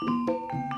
Oh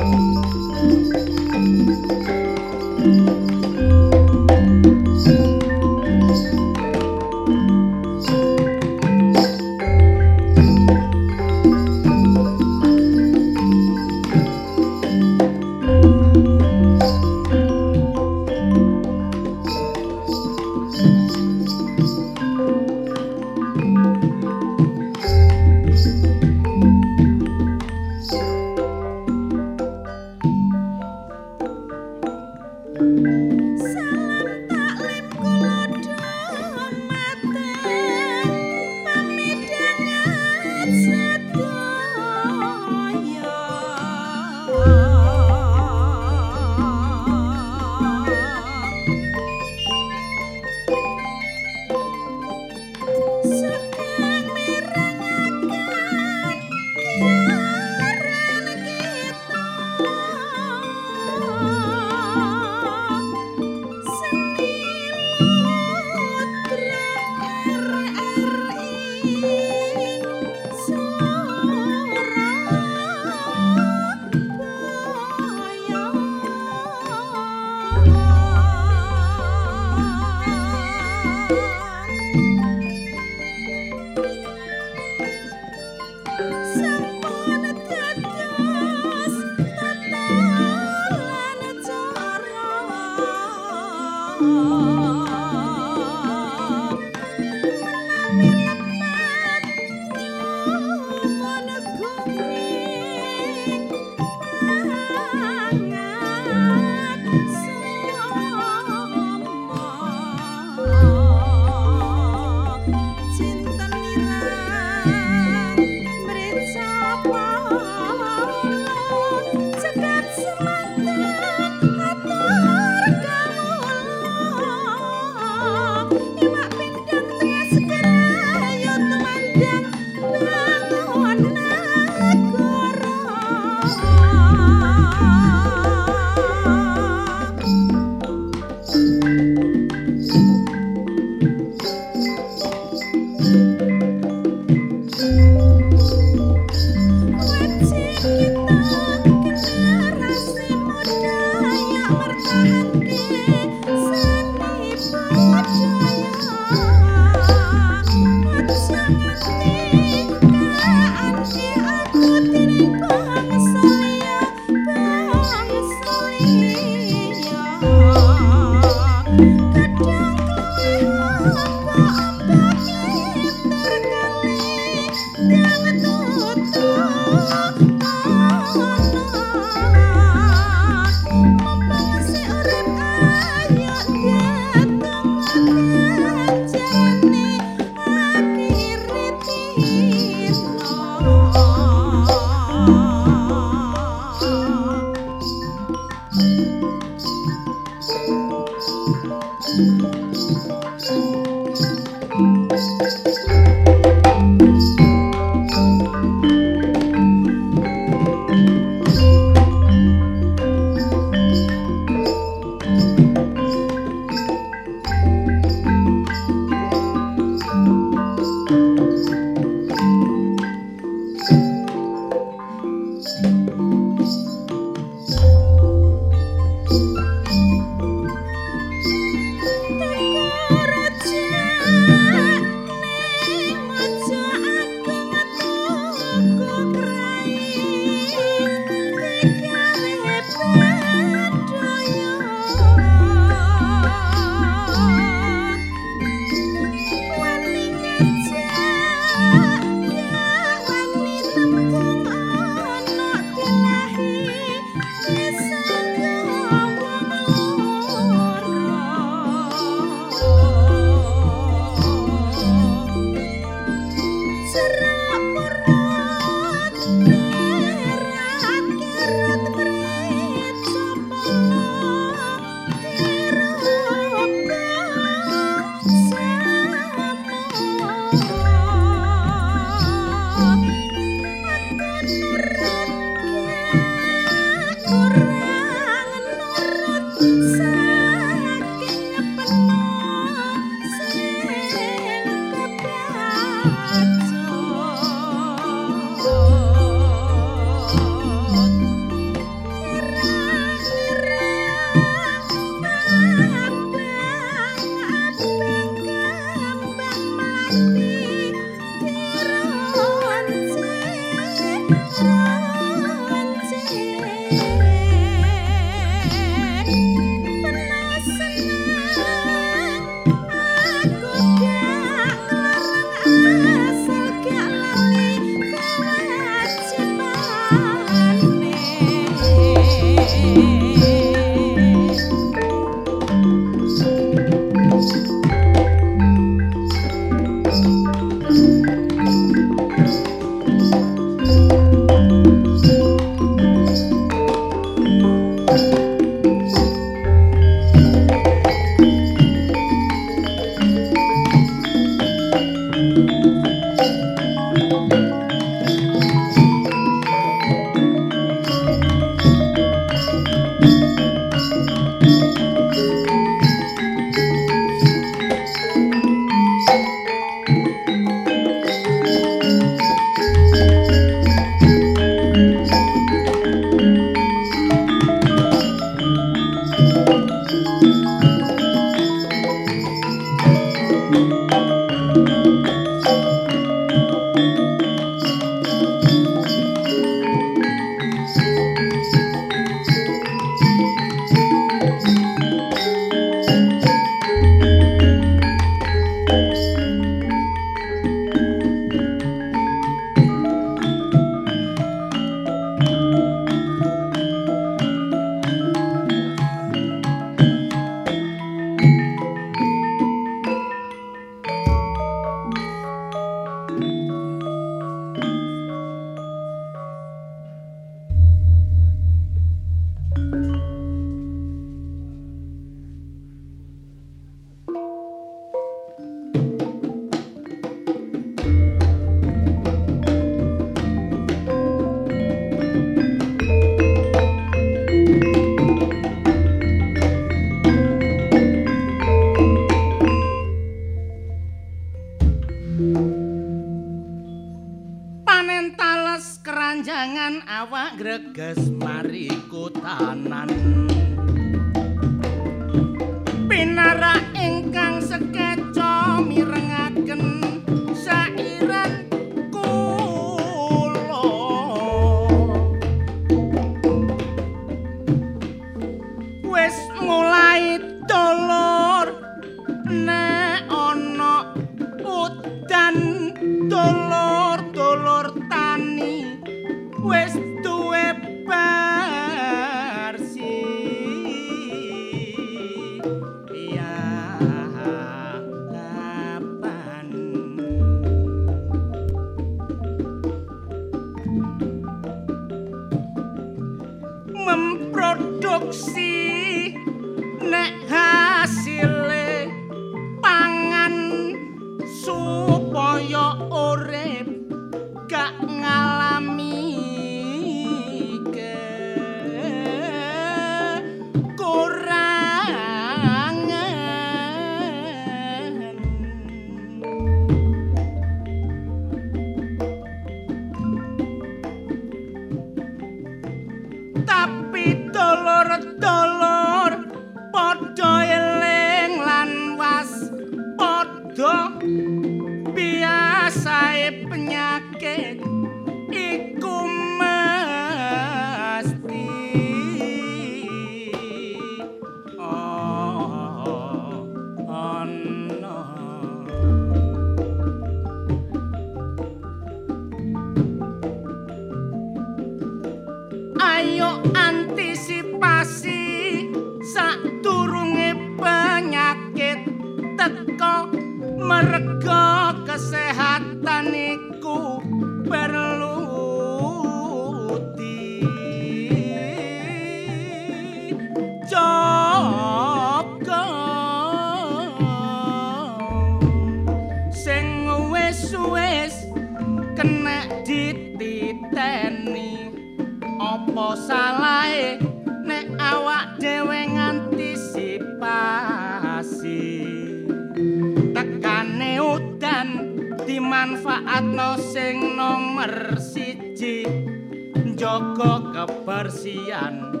bersian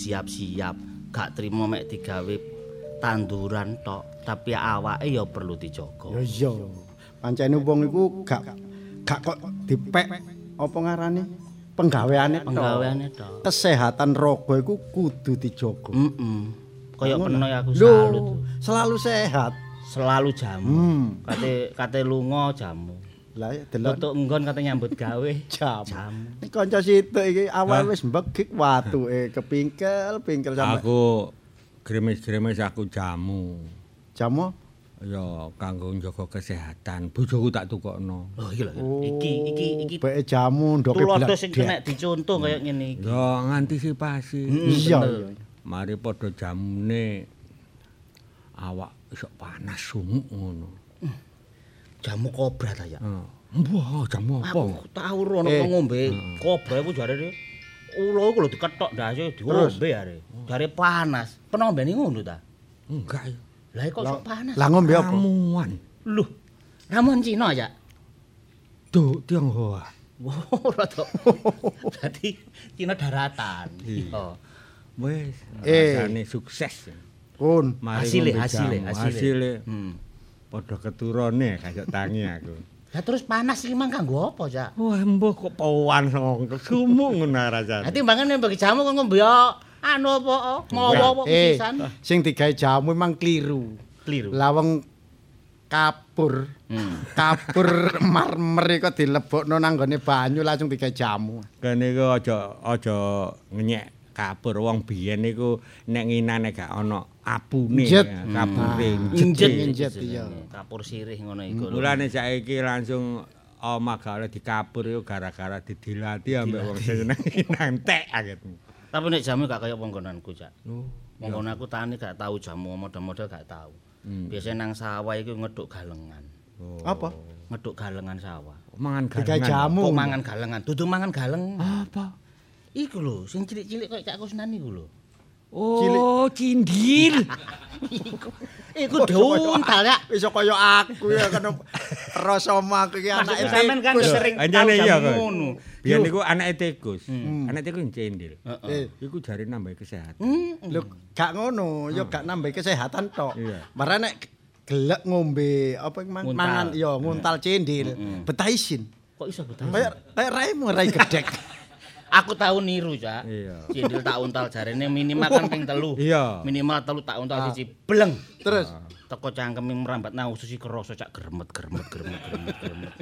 siap-siap. Gak trimo mek digawe tanduran tok, tapi awake ya perlu dijaga. Ya iya. Pancene wong iku gak gak kok dipek apa ngarani penggaweane. Penggaweane tok. Kesehatan raga iku kudu dijaga. Heeh. Kaya Ngono. penoy aku Lho, salut. selalu sehat. Selalu jamu. Hmm. Kate kate lunga jamu. Lah delok Tutuk nggon kate nyambut gawe jam. Ini kanca situ iki awal wis mbegik watuke kepingkel, pingkel sampe Aku gremes-gremes aku jamu. jamu. Ya kanggo njaga kesehatan. Bojoku tak tukokno. Oh iki lho. Iki iki iki Beke jamu ndoke tulodo sing kena dicontoh kaya ngene iki. Ya ngantisipasi. Mm, Iya, iya. Mari padha jamune awak iso panas sumuk ngono. Jamu kobra ta ya. Heeh. Wah, jamu apa? Aku tau ro ono Eh. ngombe kobra iku jarene ulo iku lho diketok ndase diombe are. Jare panas. Penombene ngono ta? Enggak. Lah kok sok panas. Lah ngombe apa? Ramuan. Loh, ramuan Cina ya? Duh, Tionghoa. Wow, rada. Dadi Cina daratan. Iya. Wis, Eh. rasane sukses. Kun, jamu. hasile. Hasile Hmm. Padha keturune kaya tangi aku. Lah terus panas iki mang kanggo apa, Cak? Wah, mbah kok pawan song sumuk ngono rasane. Dadi mbangane bagi jamu kok ngombe anu apa mawa apa eh, pisan. sing digawe jamu memang keliru. Kliru. Lawang kapur, Hmm. kapur marmer iku dilebokno nang gone banyu langsung digawe jamu. Kene iku aja aja ngenyek kapur wong biyen niku nek nginane gak ana apune Njet. ya, kapure Njet, njet. iya. Kapur sirih ngono iku. Mulane saiki langsung omah gak oleh dikapur iku gara-gara didilati ambek wong seneng nantek gitu. Tapi nek jamu gak kaya panggonanku, Cak. Oh. Panggonanku tani gak tahu jamu model-model gak tahu. Biasanya nang sawah iku ngeduk galengan. Apa? Ngeduk galengan sawah. Mangan galengan. jamu. Kok mangan galengan? Dudu mangan galeng. Apa? Iku lho, sing cilik-cilik kaya Cak Kusnan iku lho. Oh, cindil. Iku diuntal ya. Wis kaya aku ya kan rasa omah iki anake sampean kan sering kok. ngono. Biyen niku anake tikus. Anak tikus cindil. Eh, Iku jare nambah kesehatan. lho gak ngono, ya gak nambah kesehatan tok. Marane nek gelek ngombe apa mangan ya nguntal cendil, betah isin. Kok iso? Kayak kayak raimu rai gedek. Aku tahu niru, Cak. Iya. Cindil tak untal jarene minimal kan ping telu. Iya. Minimal telu tak untal siji bleng. Terus Teko cangkeme merambat nang usus iki kerasa cak gremet gremet gremet gremet gremet.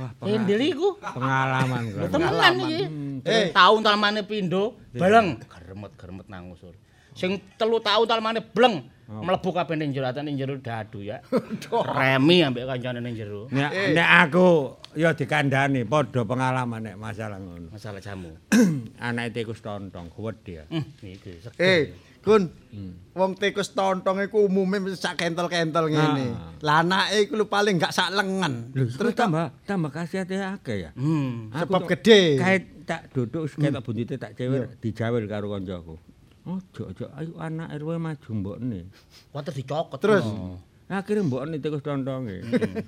Wah, Cindil iku pengalaman kok. temenan iki. Eh. Tahun talmane pindho, bleng gremet gremet nang usul. Sing telu tahun talmane bleng mlebu kabeh ning jero ning jero dadu ya. Remi ambek kancane ning jero. Nek, nek aku ya dikandani padha pengalaman nek masalah ngono. Masalah jamu. Anake tikus tontong gedhe ya. Hmm, iki seger. eh Gun, wong tikus tontong iku umume sak kentel-kentel ngene. Lah anake iku paling gak sak lengan. Terus tambah tambah kasihate akeh ya. Hmm. Sebab gede. Kait tak duduk ketok buntite tak cewer dijawel karo kancaku. Ojo ojo ayo anak RW maju mbokne. Kuwatir dicokot. Terus? no. Akhirnya mbokne tikus tontonge.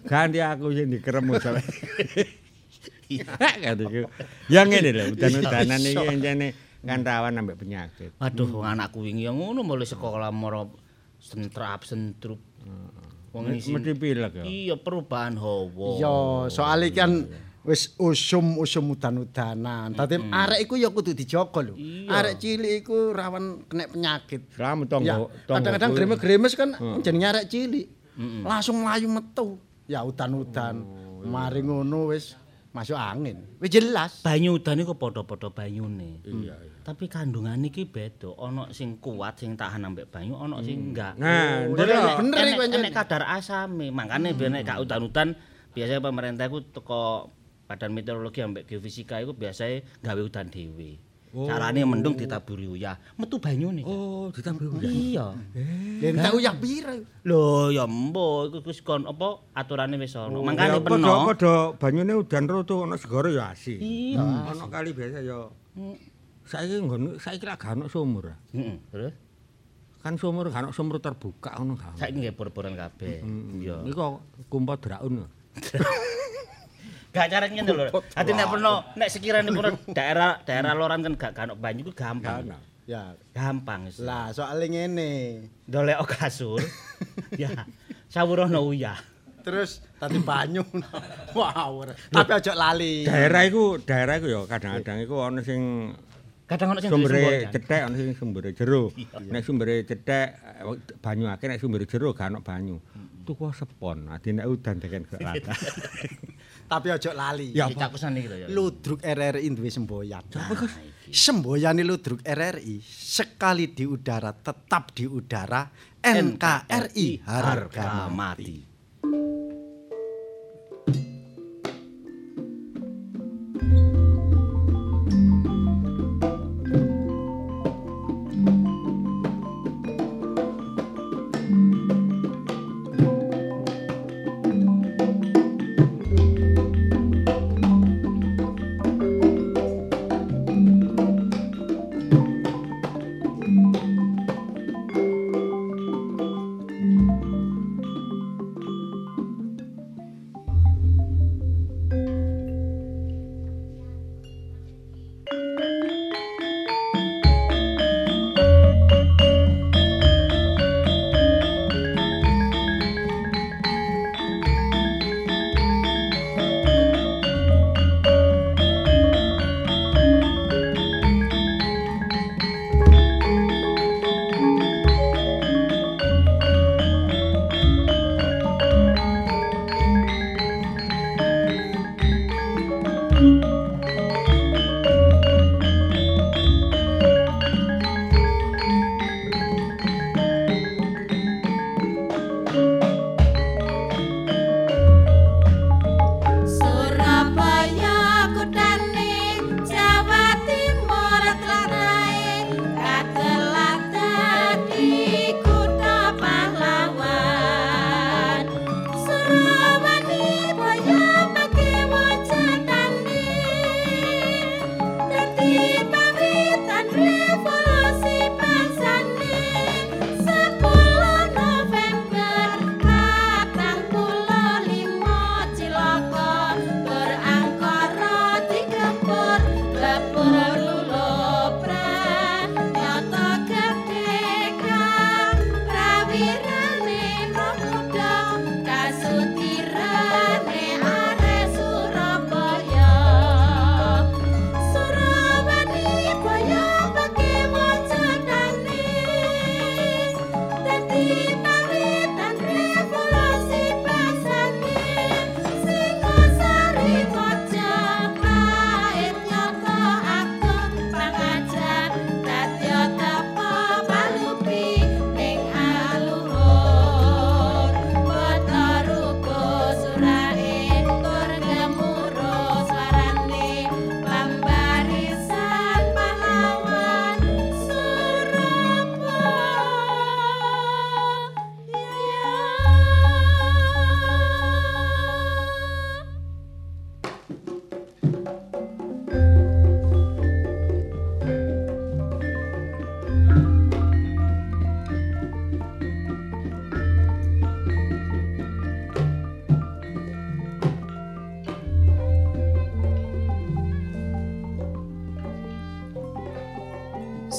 Ganti aku sing dikeremu sampe. Katiku. Ya ngene lho, udan-udanan iki encene kan rawan ambek penyakit. Waduh, wong anakku wingi ya ngono mulai sekolah moro sentrap sentrup. Wong isi. Mesti pilek ya. Iya, perubahan hawa. Iya, soal iki kan wis usum-usum udan-udanan. Dadi arek iku ya kudu dijaga lho. Arek cilik iku rawan kena penyakit. Tonggo. Ya, kadang-kadang gremes-gremes kan jenenge arek cilik. Langsung mlayu metu. Ya udan-udan. Mari ngono wis masuk angin. Wis jelas. banyu udan iku padha-padha banyune. Iya, iya. Tapi kandungan iki beda. Ana sing kuat sing tahan ambek banyu, ana sing enggak. Nah, Oh, bener iku kadar asame. Makane biyen nek gak udan-udan biasanya pemerintah iku teko Badan Meteorologi ambek Geofisika iku biasanya gawe udan dhewe. Carane mendung ditaburi uyah, metu banyune. Oh, ditambah udah. Iya. Yen tak uyah pira. Lho ya mbok iku wis kon apa aturane wis. Ya, Mangkane padha peno. padha banyune udan roto ana segara ya asih. Iya. Ana kali biasa ya. Saiki nggon saiki lak gak sumur. Heeh, terus Kan sumur gak ana sumur terbuka ngono gak. ana. saiki nggih bor-boran kabeh. Iya. Iku kumpul draun. Gak carane ngene lho. Dadi nek peno nek sekirane pun daerah daerah loran kan gak ono banyu ku gampang. Ya. Gampang wis. Lah, soalnya ngene. Dolek kasur. ya. Sawurono uyah. Terus tadi banyu. wow. Tapi aja lali. Daerah iku daerah iku ya kadang-kadang iku ana sing Kadang ono sing sumbere Jan. cethek ana sing sumbere jero. Nek sumbere cethek banyu akeh nek sumbere jero gak ana banyu. Tuku sepon. Adi nek udan deken gak rata. Tapi aja lali. Ya, Iki cakusan iki lho ya. Ludruk RRI duwe semboyan. Semboyane Ludruk RRI sekali di udara tetap di udara NKRI harga mati.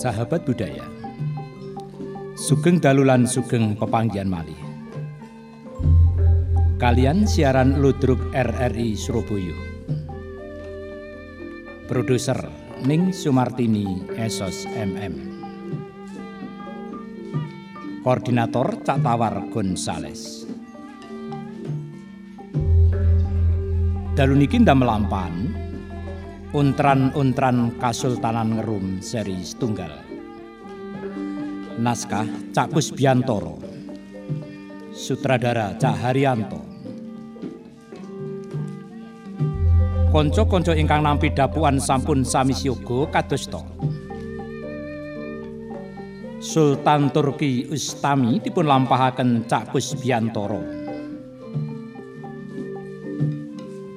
Sahabat budaya. Sugeng dalulan sugeng pepanggian malih. Kalian siaran Ludruk RRI Surabaya. Produser Ning Sumartini Esos MM. Koordinator Cak Tawar Gonzales. Dalu niki melampan Untran-untran Kasultanan Ngerum seri setunggal. Naskah Cak Kusbiantoro. Sutradara Cak Haryanto. Konco-konco ingkang nampi dapuan sampun sami siyoga kados. Sultan Turki Ustami dipun lampahaken Cak Kusbiantoro.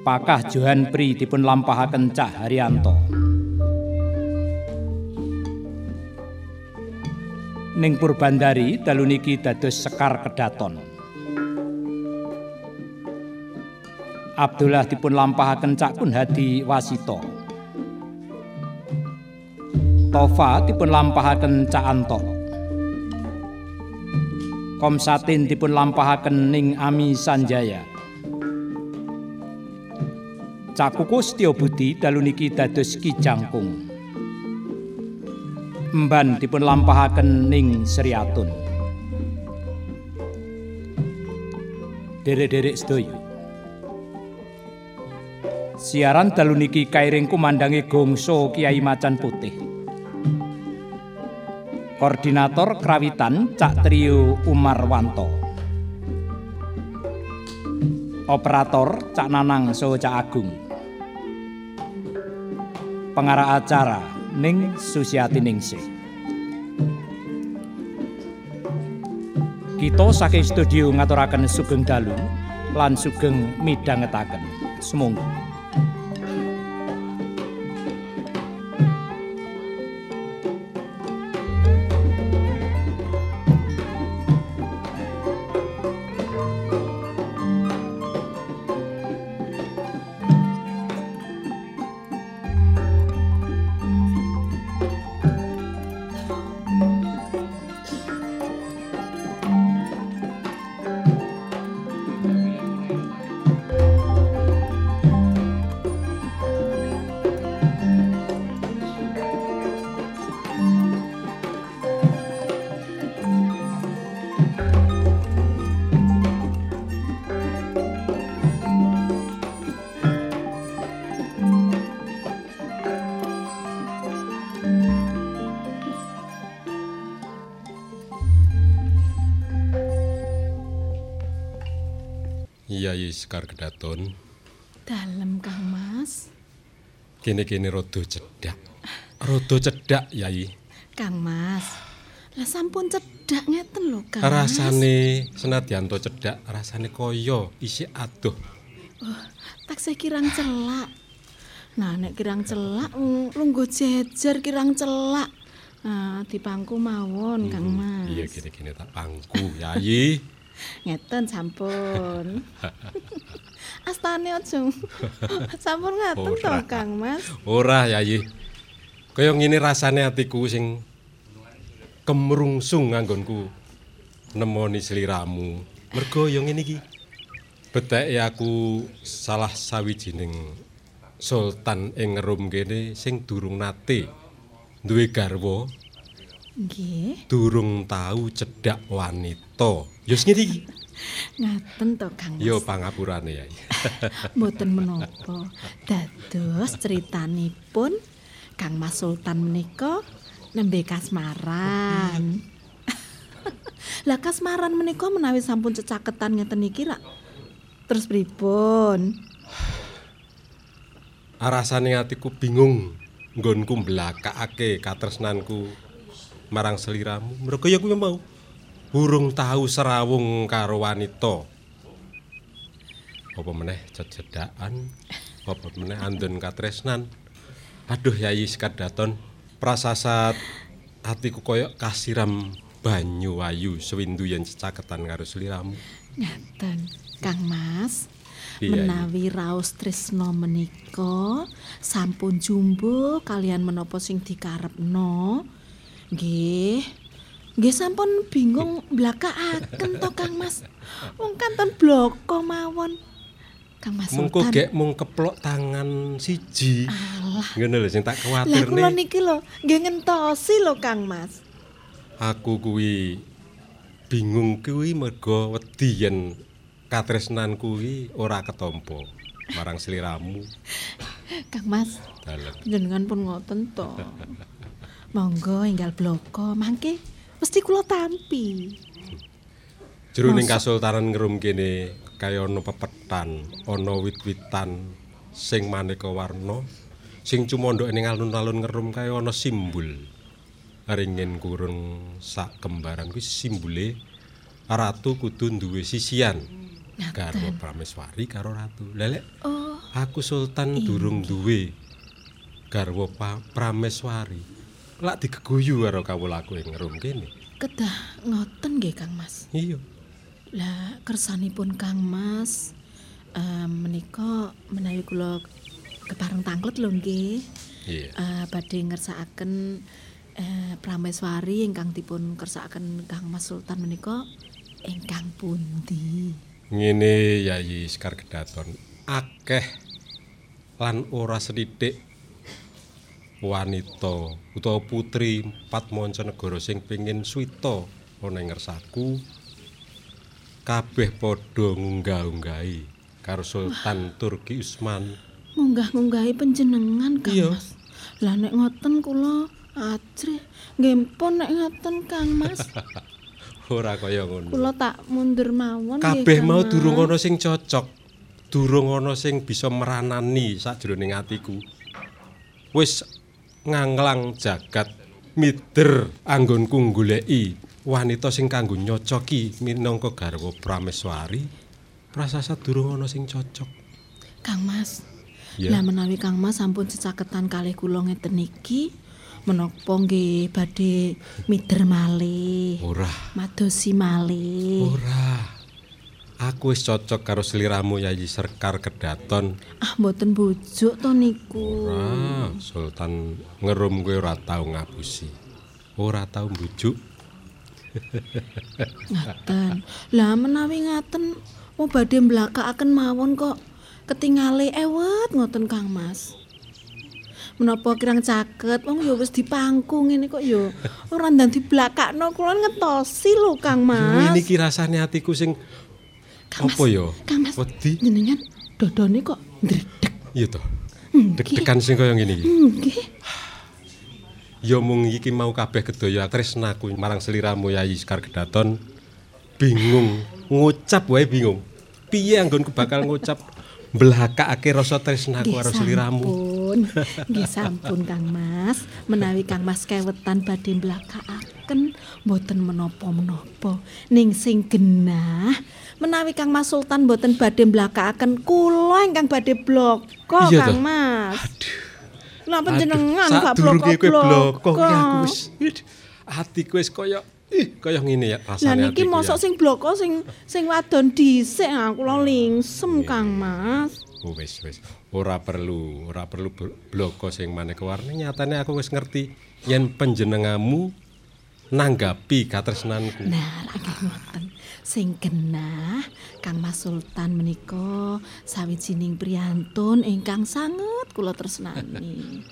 Pakah Johan Pri dipun lampahaken Cah Haryanto. Ning Purbandari dalu niki dados Sekar Kedaton. Abdullah dipun lampahaken Cak Kun Hadi Wasito. Tofa dipun lampahaken Cak Anto. Komsatin dipun lampahaken Ning Ami Sanjaya. Cakuku Setyo Budi dalu niki dados Ki Jangkung. Mban dipun lampahaken ning Sriatun. Derek-derek sedaya. Siaran dalu niki kairing kumandangi gongso Kiai Macan Putih. Koordinator Krawitan Cak Trio Umar Wanto. Operator Cak Nanang So Cak Agung. Pengarah acara Ning Susiati Ningsih. Kita saking studio ngaturaken sugeng dalu lan sugeng midhangetaken. Semoga Yayi Sekar Gedaton. Dalem, Kang Mas. Kene-kene rada cedhak. Rada cedhak, Yayi. Kang Mas. Lah sampun cedhak ngeten lho, Kang. Rasane senadyan to cedhak, rasane kaya isih adoh. Oh, taksih kirang celak. Nah, nek kirang celak lungguh jejer kirang celak. Nah, dipangku mawon, Kang Mas. Iya, kene-kene tak pangku, Yayi. Ngeten sampun. Astane aja. sampun ngaten to, Kang Mas. Ora, Yayi. Kaya ngene rasane atiku sing kemrungsung nganggonku nemoni sliramu. Mergo ya ngene iki. Beteke aku salah sawijining sultan ing Rom kene sing durung nate duwe garwa. Nggih. Durung tau cedhak wanita. Ya ngene iki. Ngaten to, Kang. Ya pangapurane, Yayi. Mboten menapa. Dados critanipun Kang Mas Sultan menika nembe kasmaran. Lah kasmaran menika menawi sampun cecaketan ngeten iki rak. Terus pripun? Arasane atiku bingung nggonku mblakakake katresnanku marang seliramu. Mergo ya kuwi mau urung tahu serawung karo wanita. Apa meneh cecedakan? Apa meneh andun katresnan? Aduh Yayi Sekadaton, prasasat atiku koyok kasiram banyu ayu sewindu yen cecaketan karo seliramu. Ngaten, Kang Mas. Iya, menawi raos tresno menika sampun jumbo kalian menapa sing dikarepno nggih nggih sampun bingung blakaaken to Kang Mas. Wong kanten bloko mawon. Kang Mas Mengko gek mung keplok tangan siji. alah. Ngono lho sing tak lah kula kuwatirne. niki lho nggih ngentosi lho Kang Mas. Aku kuwi bingung kuwi mergo wedi yen katresnan kuwi ora ketompo marang sliramu. Kang Mas dalem. jenengan pun ngoten to. Monggo enggal bloko mangke mesti kula tampi Jroning kasultanan ngerum kene kaya ana pepetan, ana wit-witan sing maneka warna, sing cumandhake ning alun-alun ngerum kaya ana simbol. Ringin kurung sak kembaran kuwi simbole ratu kudu duwe sisian. Garwa Prameswari karo ratu. Lelek oh aku sultan durung duwe garwa Prameswari. Lak digeguyu karo kawulaku ing ngerum kene. kedah ngoten nggih Kang Mas Iya. Lah kersanipun Kang Mas eh menika menawi kula kepareng tanglet lho nggih. Iya. Eh badhe ngersakaken eh prameswari ingkang dipun kersakaken Kang Mas Sultan menika ingkang pundi? Ngene Yayi Sekar Gedaton, akeh lan ora sedidik wanita utawa putri empat mancanegara sing pengin swita ana ing ngersaku kabeh padha ngunggah-unggahi karo Sultan Turki Usman. Munggah-munggahi panjenengan Kang. Mas. Lah nek ngoten kula ajrih nggih pun nek ngoten Kang Mas. Ora kaya ngono. kula tak mundur mawon Kabeh mau durung ana sing cocok. Durung ana sing bisa meranani sakjroning atiku. Wis nganglang jagat mider anggonku goleki wanita sing kanggo nyocoki minangka garwa Prameswari. Prasasat durung ana sing cocok. Kang Mas. Ya. Lah menawi Kang Mas sampun cecaketan kalih kula ngeten iki menapa nggih badhe mider malih. Ora, Madosi malih. ora. Aku wis cocok karo sliramu Yayi Serkar Kedaton. Ah mboten bujuk to niku. Ora, Sultan ngerum kowe ora tau ngapusi. Ora tau mbujuk. Ngaten. Lah menawi ngaten mau badhe mblakakaken mawon kok ketingale ewet ngoten Kang Mas. Menapa kirang caket wong ya wis dipangku ngene kok ya ora ndang diblakakno kula ngetosi lho Kang Mas. Ini ki rasane atiku sing Apa ya? Kang Mas. Wedi. Jenengan dodone kok ndredeg. Iya toh. Nggih. Deg-degan sing kaya ngene iki. Nggih. Ya mung iki mau kabeh kedaya tresnaku marang seliramu Yayi Sekar Gedaton. Bingung, ngucap wae bingung. piye anggonku bakal ngucap mblakakake rasa tresnaku karo sliramu. Nggih sampun Kang Mas. Menawi Kang Mas kewetan badhe mblakakaken mboten menapa-menapa. Ning sing genah menawi Kang Mas Sultan mboten badhe mblakakaken kula ingkang badhe bloko Iya Kang? Mas. Lah Aduh, panjenengan gak sadurunge kowe bloko bloko-bloko. ki aku wis atiku wis kaya ih kaya ngene ya Lah rasane niki atiku mosok ya. sing bloko sing sing wadon dhisik aku kula lingsem Kang Mas. Oh, wis wis ora perlu ora perlu bl- bloko sing maneka warna nyatane aku wis ngerti yen panjenengamu nanggapi katresnanku Nah, lagi ngoten. Sing genah Kang Mas Sultan menika sawijining priyantun ingkang sanget kula tresnani.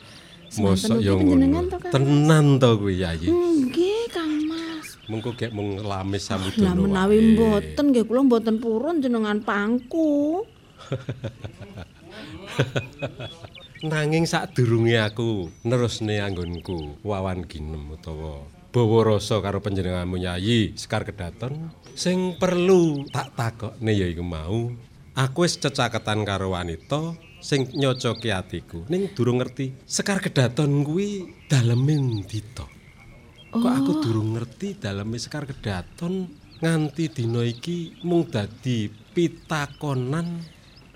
mosok yo ngono tenan to kuwi yayi Nggih, Kang Mas. mengko gek mung lamis samudana Lah menawi mboten nggih kula mboten purun jenengan pangku. Nanging sadurunge aku nerusne anggonku wawan ginem utawa bawa rasa karo panjenenganmu Yayi Sekar Kedaton. Sing perlu tak takokne ya iku mau. Aku wis cecaketan karo wanita sing nyocoki atiku. Ning durung ngerti Sekar Kedaton kuwi daleme ndi to Kok aku durung ngerti daleme Sekar Kedaton nganti dina iki mung dadi pitakonan?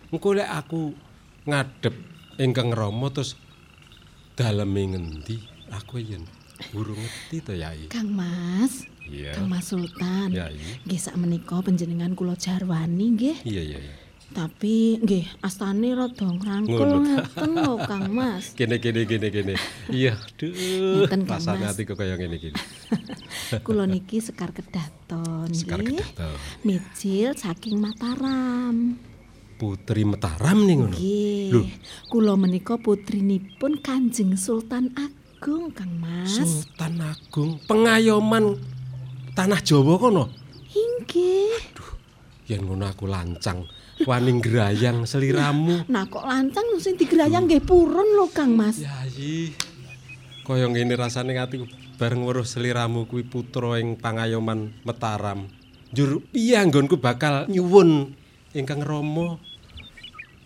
Engko lek aku ngadep ingkang Rama terus daleme ngendi? Aku yen burung ngerti to Yai Kang Mas. Iya. Kang Mas Sultan. Yai. Nggih sakmenika panjenengan kula jarwani nggih. iya iya iya Tapi nggih astane rada ngrangkul ngeten lho Kang Mas. kene kene kene kene iya duh rasane Mas. atiku kaya ngene iki Kula niki Sekar Kedaton Sekar nggih. Kedaton. Mijil saking Mataram. Putri Mataram ning ngono Lho. Nggih. Kula menika putrinipun Kanjeng Sultan Agung Kang Mas. Sultan Agung pengayoman tanah Jawa kono Inggih. yen ngono aku lancang wani grayang seliramu Nah kok lantang sing digerayang nggih purun lho Kang Mas. Yayi. Kaya ngene rasane atiku bareng weruh seliramu kuwi putra ing pangayoman Mataram. Njur piye anggonku bakal nyuwun ingkang Rama.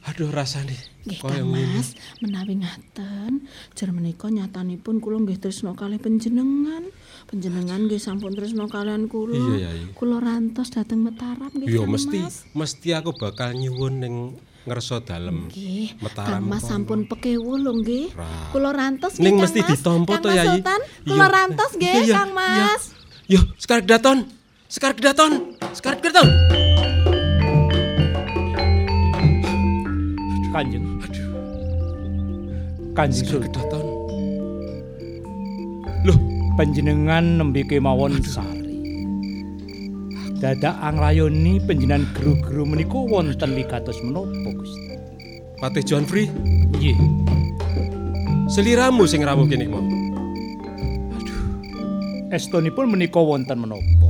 Aduh rasane Nggih Kang. Mas, menawi ngaten, jar menika nyatanipun kula nggih tresna kalih panjenengan. Panjenengan nggih sampun tresna kalian kula. Iya, Yai. Kula rantos dhateng Mataram nggih Ya Kang mesti mesti aku bakal nyuwun ning ngersa dalem. Nggih, Mataram Kang Mas sampun pekewu lho nggih. Kula rantos nggih Ning mesti ditampa to Yayi. Kula Iya. rantos nggih Iya, Kang iya. Mas. Yo, Sekar Kedaton. Sekar Kedaton. Sekar Kedaton. Kanjeng. Kanjeng Sekar Sultan. Loh, panjenengan nembe kemawon sari. Dadak anglayoni panjenengan guru-guru menika wonten wigatos menapa Gusti? Patih John Free. Nggih, Seliramu sing rawuh kene mau. estunipun menika wonten menapa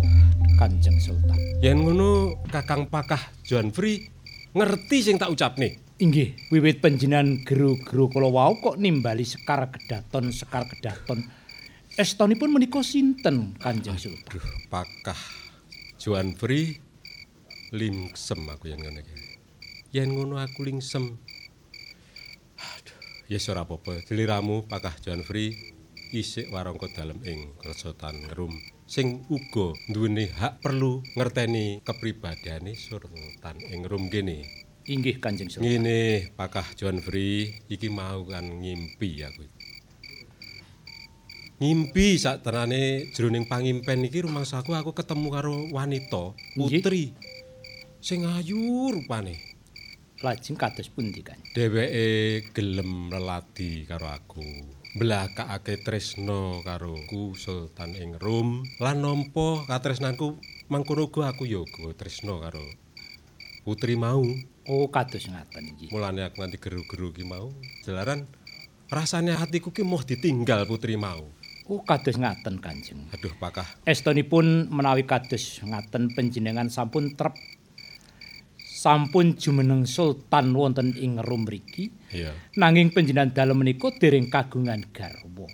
Kanjeng Sultan? Yen ngono Kakang Pakah John Free ngerti sing tak ucapne. Inggih, wiwit panjenengan guru-guru kula wau kok nimbali Sekar Kedaton, Sekar Kedaton. Estunipun menika sinten Kanjeng Sultan? Aduh, Pakah John Free lingsem aku yen ngono iki. Yen ngono aku lingsem. Aduh, yes ora apa-apa. Seliramu Pakah John Free isik warangka dalem ing Kersotan Ngerum sing uga duweni hak perlu ngerteni kepribadiane Sultan ing Rum kene. Inggih Kanjeng Sultan. Ngene, Pakah John Free, iki mau kan ngimpi aku. Ngimpi sak tenane jroning pangimpen iki rumangsaku aku ketemu karo wanita, putri. Sing ayu rupane. Lajeng kados pundi Kanjeng? Dheweke gelem leladi karo aku. Mblakakake tresna karo ku Sultan ing Rum lan nampa katresnanku mangkono uga aku ya uga tresna karo putri mau. Oh, kados ngaten nggih. Mulane aku nganti geru-geru ki mau. Jalaran rasane hatiku ki moh ditinggal putri mau. Oh, kados ngaten Kanjeng. Aduh, Pakah. Estunipun menawi kados ngaten panjenengan sampun trep sampun jumeneng sultan wonten ing Rum mriki Iya. nanging panjenengan dalem menika dereng kagungan garwa.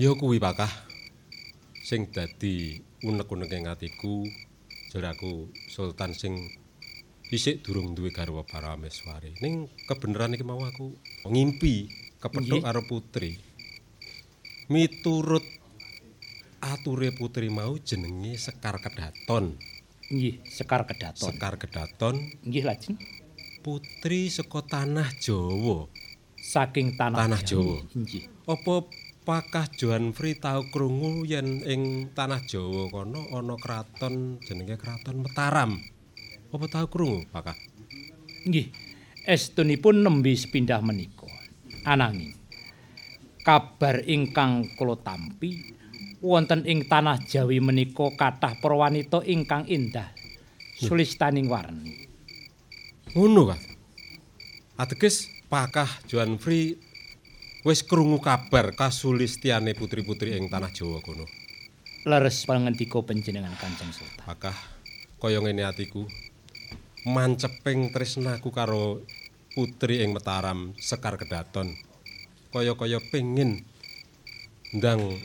Ya kuwi Pakah. Sing dadi unek-unek ing atiku jar aku sultan sing isik durung duwe garwa Parameswari. Ning kebenaran iki mau aku ngimpi kepethuk karo putri. Miturut ature putri mau jenenge Sekar Kedaton. Nggih, Sekar Kedaton. Sekar Kedaton Nggih, lajeng putri saka tanah Jawa. saking tanah, Tanah Jawa. Nggih. Apa Pakah Johan Fri tau krungu yen ing tanah Jawa kono ana kraton jenenge Kraton Mataram? Apa tau krungu, Pakah? Nggih. Estunipun nembe sepindah menika. Ananging kabar ingkang kula tampi wonten ing tanah Jawi menika kathah para wanita ingkang indah sulistaning warni. Ngono, Kak. Ateges Pakah Johan Fri wis krungu kabar kasulistiane putri-putri ing tanah Jawa kono. Leres pangendika panjenengan Kanjeng Sultan. Pakah kaya ngene atiku. Manceping tresnaku karo putri ing Mataram Sekar Kedaton. Kaya-kaya pengin ndang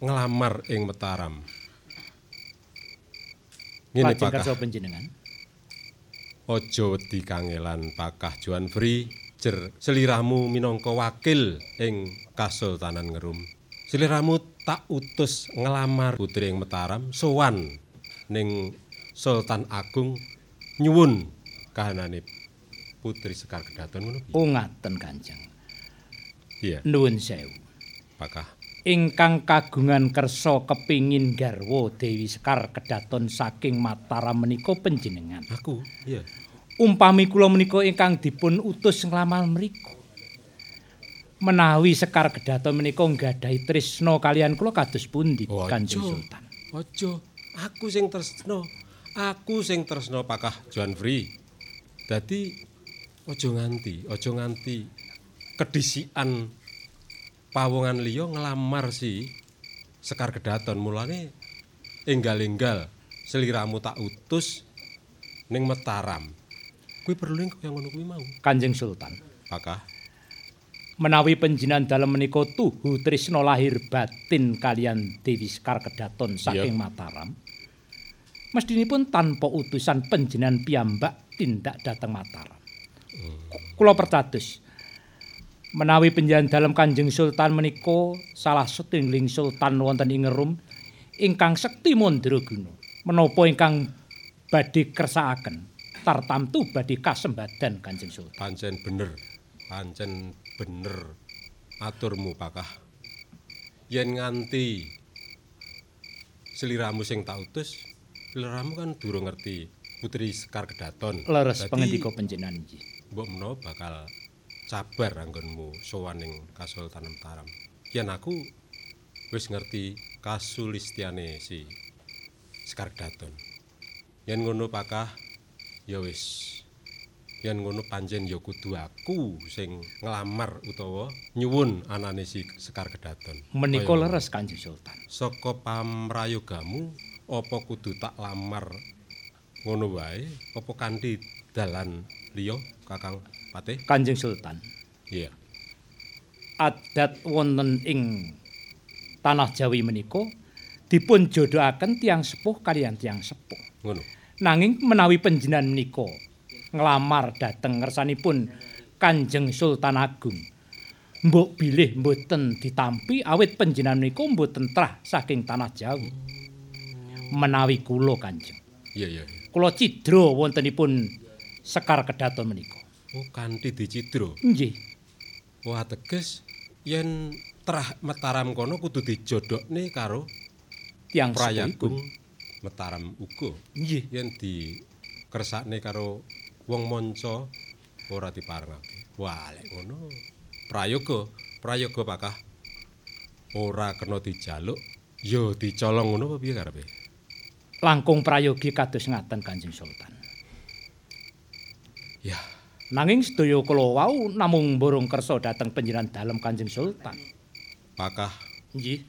nglamar ing Mataram. Ngene Pakah. panjenengan. Aja wedi kangelan Pakah Johan Fri jer seliramu minangka wakil ing Kasultanan Ngerum. Seliramu tak utus ngelamar putri ing Mataram sowan ning Sultan Agung nyuwun kahanane Putri Sekar Kedaton ngono? Oh ngaten Kanjeng. Iya, Nuwun sewu. Pakah. ingkang kagungan kersa kepingin garwa Dewi Sekar kedaton saking Mataram menika panjenengan. Aku, iya. Umpami kula menika ingkang dipun utus nglamar mriku. Menawi Sekar kedaton menika nggadahi tresna kalian kula kados pundi Ojo. Kanjeng Sultan. Aja, aku sing tresno. Aku sing tresno Pakah Johan Fri. Dadi aja nganti, aja nganti kedisian pawongan liya nglamar si Sekar Kedaton. Mulane enggal-enggal seliramu tak utus ning Mataram. Kuwi perlu kaya ngono kuwi mau. Kanjeng Sultan. Pakah. Menawi panjenengan dalem menika tuhu tresna lahir batin kalian Dewi Sekar kedaton saking Mataram. Mestinipun tanpa utusan panjenengan piyambak tindak dhateng Mataram. Kula percados menawi panjenengan dalem Kanjeng Sultan menika salah setunggaling sultan wonten ing Ngerum ingkang sekti mandraguna menapa ingkang badhe kersakaken tartamtu badhe kasembadan Kanjeng Sultan. Pancen bener, pancen bener aturmu pakah. Yen nganti seliramu sing tak utus, seliramu kan durung ngerti Putri Sekar Kedaton. Leres Dadi, pangendika panjenengan iki. Mbok menawa bakal sabar anggonmu sowan ing Kasultanan Mataram. Yen aku wis ngerti kasulistiane si Sekar Kedaton. Yen ngono pakah ya wis yen ngono panjen ya kudu aku sing nglamar utawa nyuwun anane si Sekar Kedaton. Menika leres Kanjeng Sultan. Saka pamrayogamu apa kudu tak lamar ngono wae apa kanthi dalan liya Kakang Patih? Kanjeng Sultan. Iya. Adat wonten ing tanah Jawi menika dipun jodohaken tiang sepuh kalian tiang sepuh. Ngono. Nanging menawi panjenengan menika nglamar dhateng ngersanipun Kanjeng Sultan Agung. Mbok bilih mboten ditampi awit panjenengan menika mboten trah saking tanah Jawi. Menawi kula Kanjeng. Iya iya. Kula cidra wontenipun Sekar Kedaton menika. Oh kanthi dicidra. Nggih. Wah teges yen trah Mataram kono kudu dijodhokne karo Tiang Prayagung. Mataram uga. Nggih. Yen dikersakne karo wong manca ora diparengake. Wah lek ngono prayoga, prayoga pakah ora kena dijaluk ya dicolong ngono apa piye karepe? langkung prayogi kados ngaten Kanjeng Sultan. Ya, Nanging sedaya kula wau namung borong kersa dhateng panjenengan dalem Kanjeng Sultan. pakah Nggih.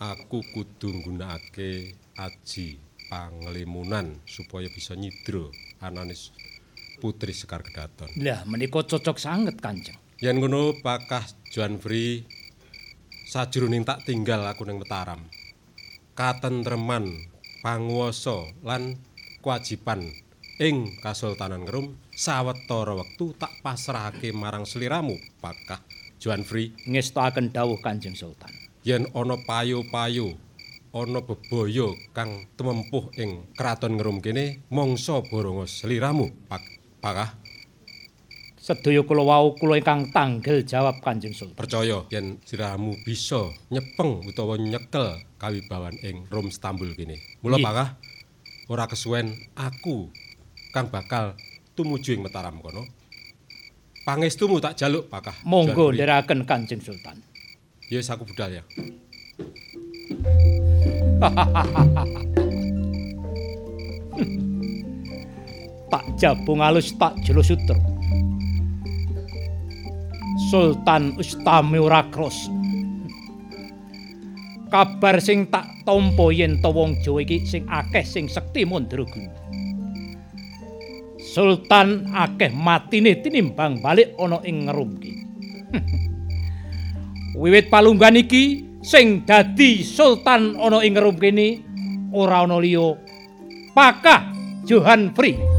aku kudu nggunakake aji panglimunan supaya bisa nyidra anane Putri Sekar Kedaton. Lah menika cocok sanget Kanjeng. Yen ngono pakah Johan Fri sajroning tak tinggal aku ning Mataram. Katentreman, panguwasa lan kewajiban ing Kasultanan Ngrum sawetara wektu tak pasrahake marang sliramu, Pakah Juan Free. Ngestakaken dawuh Kanjeng Sultan. Yen ana payo-payo, ana bebaya kang tumempuh ing kraton Ngrum kene, mangsa boronga sliramu, Pakah. Sedaya kula wau kula ingkang tanggel jawab Kanjeng Sultan. Percaya yen sliramu bisa nyepeng utawa nyekel kawibawan ing Rom Stambul kene. Mula Pakah, ora kesuwen aku kang bakal tumuju ing Mataram kono. Pangestumu tak jaluk, Pakah. Monggo ndherekaken Kanjeng Sultan. Ya wis aku budal ya. tak jabung alus tak jelo sutra. Sultan Ustami ora kros. Kabar sing tak tampa yen to wong Jawa iki sing akeh sing sekti mandraguna. Sultan akeh matine tinimbang balik ana ing ngerumki. Wiwit palunggan iki sing dadi sultan ana ing ngerum kene ora ana liya Pakah Johan Free.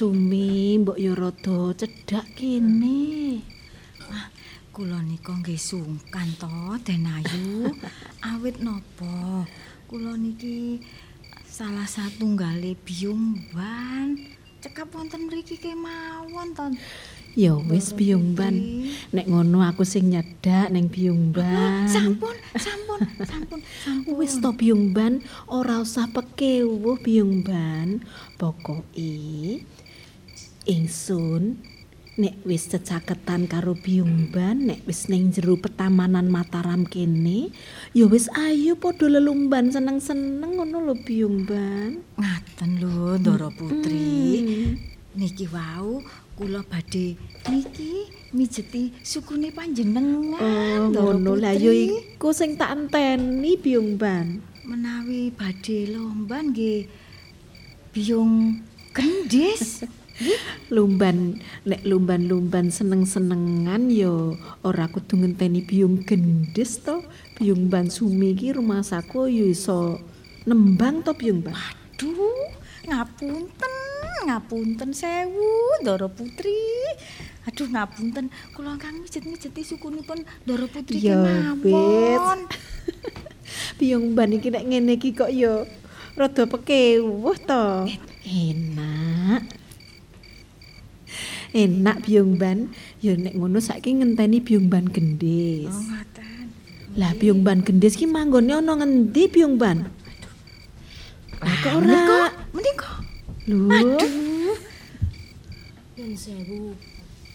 Sumi, mbok yo rada cedhak kene. Ah, kula nika nggih sungkan to Denayu. Awit napa? Kula niki salah satunggale Biyung Mban. Cekap wonten mriki kemawon to. Ya wis Biyung Mban. Nek ngono aku sing nyedak ning Biyung Mban. Sampun, sampun, sampun, sampun. Wis to Biyung Mban, ora usah pekewuh Biyung Mban. Pokoke ingsun nek wis cecaketan karo Biyung Mban, nek wis ning jero petamanan Mataram kene, ya wis ayo padha lelumban seneng-seneng ngono lho Biyung Mban. Ngaten lho Ndara Putri. Hmm. Niki wau kula badhe niki mijeti sukune panjenengan. Oh, ngono lah ya iku sing tak enteni Biyung Mban. menawi badhe lomba nggih biyung gendis. lumban nek lumban-lumban seneng-senengan ya ora kudu ngenteni biung gendis to. Biung ban sumi iki rumah saku ya iso nembang to biung ban? Aduh, ngapunten, ngapunten sewu Ndara Putri. Aduh ngapunten, kula kang mijet-mijeti sukunipun Ndara Putri Ya, kemawon. biung ban iki nek ngene iki kok ya rada pekewuh to. Enak enak biung ban ya nek ngono saiki ngenteni biung ban gendis Oh, ngaten. Lah Byung Ban gendis ki manggone ana ngendi Byung Ban? Lah kok ora? Menika. Lho. Nyun sewu,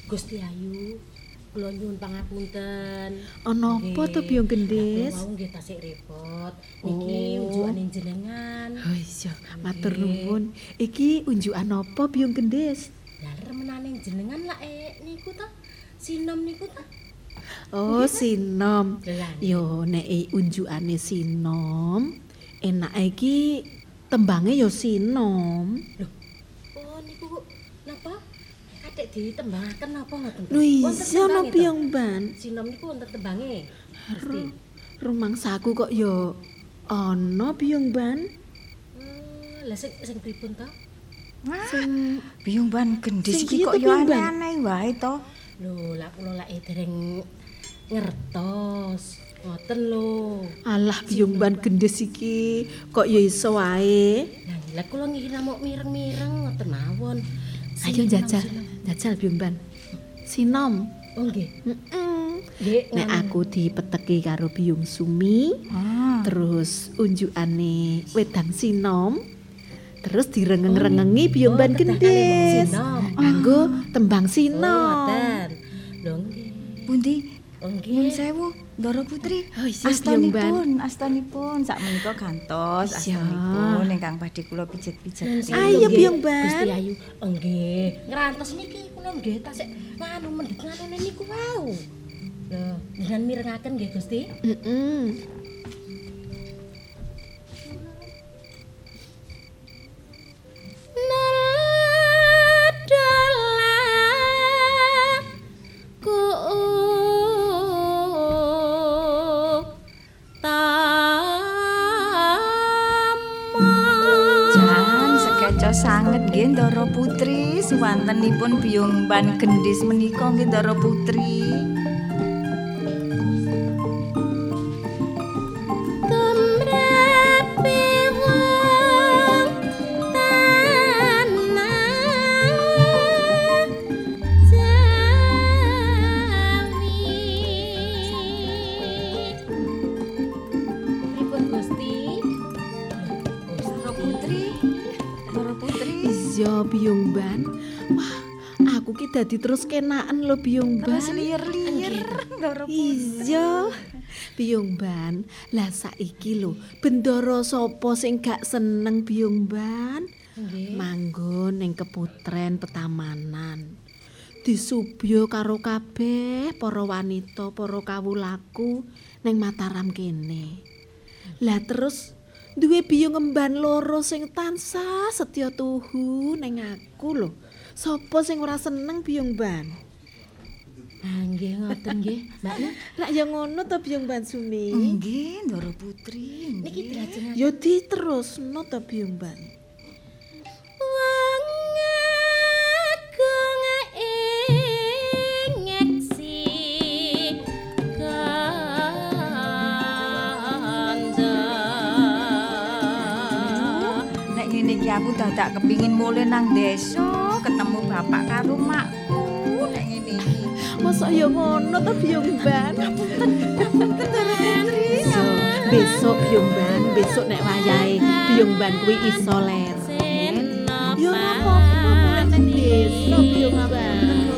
Gusti Ayu. Kula nyuwun pangapunten. Ana apa to Byung gendis? Mau nggih tasik repot. Niki Oh. unjukane jenengan. Oh iya, matur nuwun. Iki unjukan apa Byung gendis? Lah remenaning jenengan lah eh niku ta. Sinom niku ta. Oh, sinom. Lah, Yo nek e unjukane sinom, enake iki tembange yo sinom. Oh niku napa? Kadek ditembangaken napa ngoten? Lho Wonten iya to? Byung Ban. Sinom niku wonten tembange. Rumangsaku kok yo ana Byung Ban. Eh, Lah sing sing pripun to? Sing Biyung ban gendis iki kok Ban? aneh-aneh wae to. Lho, lah kula lak dereng ngertos. Ngoten lho. alah Byung Ban gendis iki kok yo iso wae. Lah, kula ngira mau mireng-mireng ngoten mawon. Ayo jajal, jajal Byungban. Sinom. Oh nggih. Heeh. Nggih. Nek aku dipeteki karo Biyung Sumi, Ah. terus unjukane wedang sinom, terus direngeng-rengengi Oh, teteh gendis. sinom. Nganggo tembang sinom. Pundi? Oh, Nyun nggih. sewu, Ndara Putri. Oh, iya, Biyong Ban. Astonipun, astonipun sak menika gantos Iya. astonipun ingkang badhe kula pijet-pijet. Ayo, Biyong Ban. Gusti Ayu. Oh, nggih. Ngrantes niki kula nggih tasik nganu mendhet nganune niku wau. Lho, dengan mirengaken nggih Gusti. Heeh. Sanget nggih Ndara Putri suwantenipun Biyong Ban gendhis menika nggih Ndara Putri. Biyong Ban. Wah, aku ki dadi terus kenaan lho Biyong Ban. Terus liyer-liyer Putri. Iya. Biyong Ban, lah saiki lho, bendara sapa sing gak seneng Biyong Ban? Manggon ning keputren petamanan. Disubya karo kabeh para wanita, para kawulaku ning Mataram kene. Lah terus duwe biyong emban loro sing tansah setya tuhu ning aku lho. Sapa sing ora seneng biyong ban? Ah, nggih ngoten nggih, Mbak. Lah ya ngono to biyong ban Sumi. Nggih, Ndara Putri. Niki nggih. Ya diterusno to biyong ban. Aku dadak kepingin mulih nang desa ketemu bapak karo makku. Nek ngene iki. Masa ya ngono to biyong ban? Besok biyong ban, besok nek wayahe biyong ban kuwi iso leren. Ya ora apa-apa mulai nang desa biyong ban.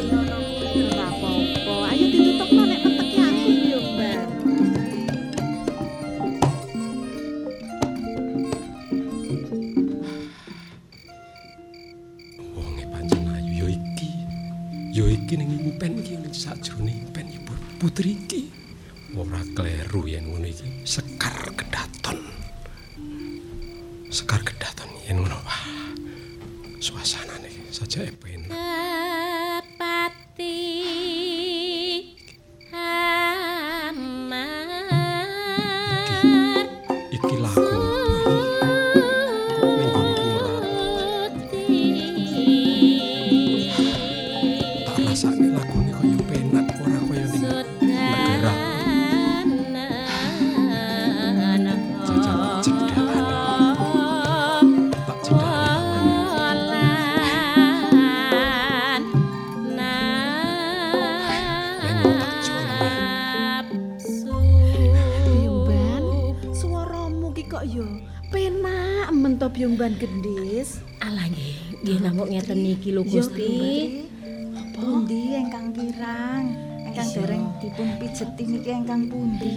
Impen ibu putri iki. Ora kleru yen. Sekar dipun pijeti niki ingkang pundi?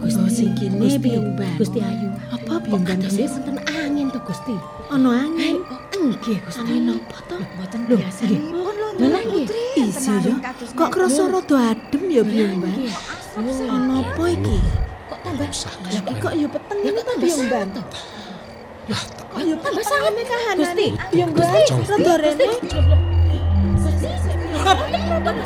Gusti sing kene Gusti, biyong ban. Gusti Ayu. Apa Kok biyong ban kados gendis? wonten angin to Gusti? Ono angin. Nggih Gusti. Angin apa to? Boten Lho, biasanipun lho Lho, Ndara nggih. Putri. Iya ya. Kok krasa rada adem ya biyong ban? Ono apa iki? Kok tambah Lagi kok ya peteng ini ta biyong ban? Lah tak Oh ya peteng sangat kahanan. Gusti. Biyong ban, rada rene. Biyong ban,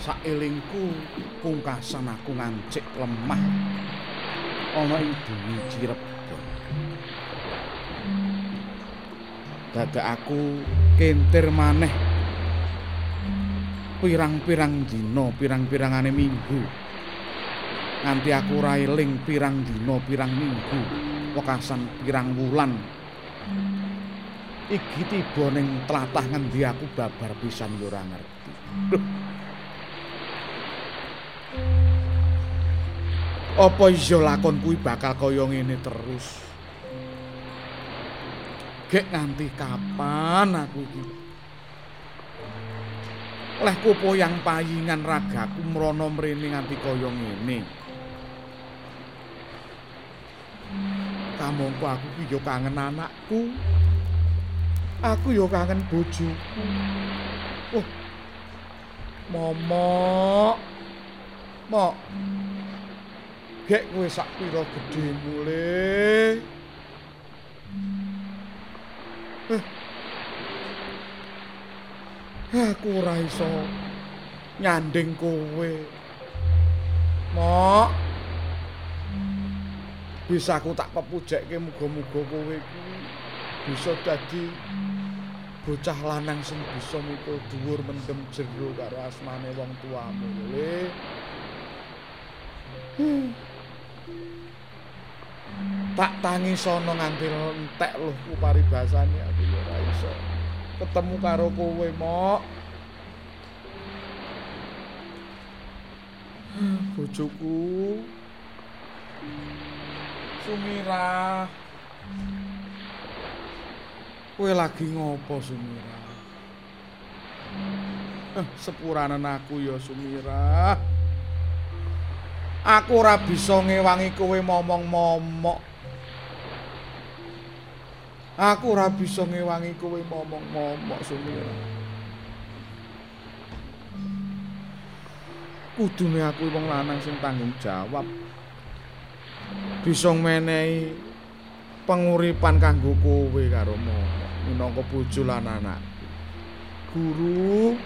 Saelingku pungkasan aku ngancik lemah ana ing bumi Cirebon. Dadak aku kentir maneh pirang-pirang dina, pirang-pirangane minggu. Nganti aku ora eling pirang dina, pirang minggu, wekasan pirang wulan. Iki tiba ning tlatah ngendi aku babar pisan ora ngerti. Apa iya lakon kuwi bakal kaya ngene terus? Gek nganti kapan aku iki? Leh kupo yang payingan ragaku mrono mrene nganti kaya ngene. Kamangka aku ki yo kangen anakku. Aku yo kangen bojoku. Oh. Momok. Mok. Gek kowe sak pira gedhemu le? Aku ora iso nyanding kowe. Mok. Bisa aku tak pepujekke muga-muga kowe kuwi bisa dadi bocah lanang sing bisa mikul dhuwur mendem jero karo asmane wong tuamu le. Tak tangi sono nganti entek lho ku paribasane aku ora iso. ketemu karo kowe, Mok. Bojoku. Sumira. Kowe lagi ngopo, Sumira? Eh, sepuranan aku ya, Sumira. Aku ora bisa ngewangi kowe momong-momok. Aku ora bisa ngewangi kowe momong-momok Sumira. Kudune aku wong lanang sing tanggung jawab. Bisa menehi penguripan kanggo kowe karo momok minangka bojo lan anak. Guru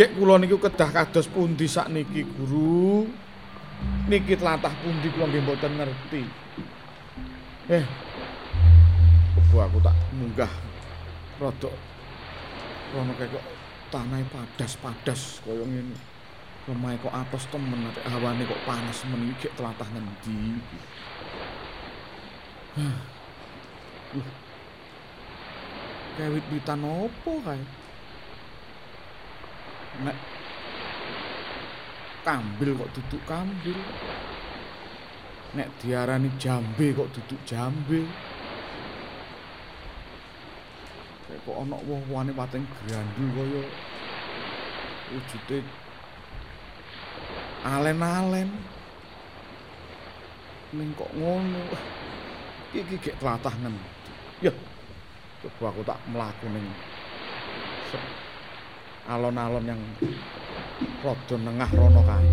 Gek kula niku kedah kados pundi sakniki, Guru? Niki tlatah pundi kula nggih mboten ngerti. Eh. Bu aku tak munggah rada rono kaya kok tanahe padas-padas kaya ngene. Lemahe kok atos temen nek hawane kok panas men iki gek tlatah ngendi. Kawit bitan opo kae? Nek kambil kok duduk kambil. Nek diarani jambe kok duduk jambe. Kok ana woh-wohane pating grandul kaya wujude alen-alen. Ning kok ngono. Iki gek tlatah ngendi ya coba aku tak mlaku ning alon-alon yang rada nengah rono kae.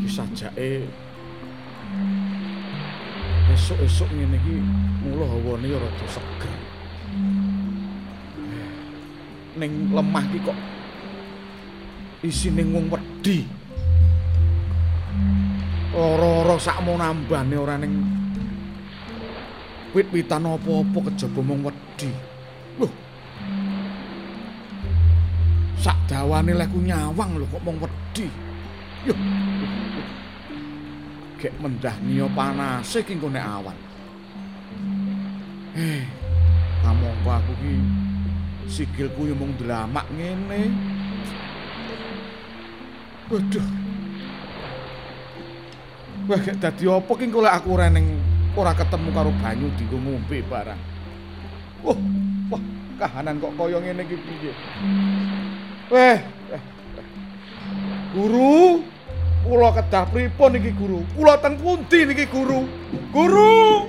Iki sajake esuk-esuk ngene iki mulo hawane rada seger. Ning lemah iki kok isine wong wedi. Ora-ora sakmo nambane ora ning wit-witan apa-apa kejaba mung wedi. Loh. Sak dawane lek nyawang lho kok mung wedi. Yo. Gek mendah niyo panase ki nek awan. Eh, kamangka aku ki sikilku yo mung dlamak ngene. Waduh. Wah, dadi apa ki kok aku ora ning ora ketemu karo banyu dienggo ngombe barang. Wah, wah, kahanan kok kaya ngene iki piye? Weh, eh, Guru, kula kedah pripun iki, Guru? Kula teng pundi niki, Guru? Guru!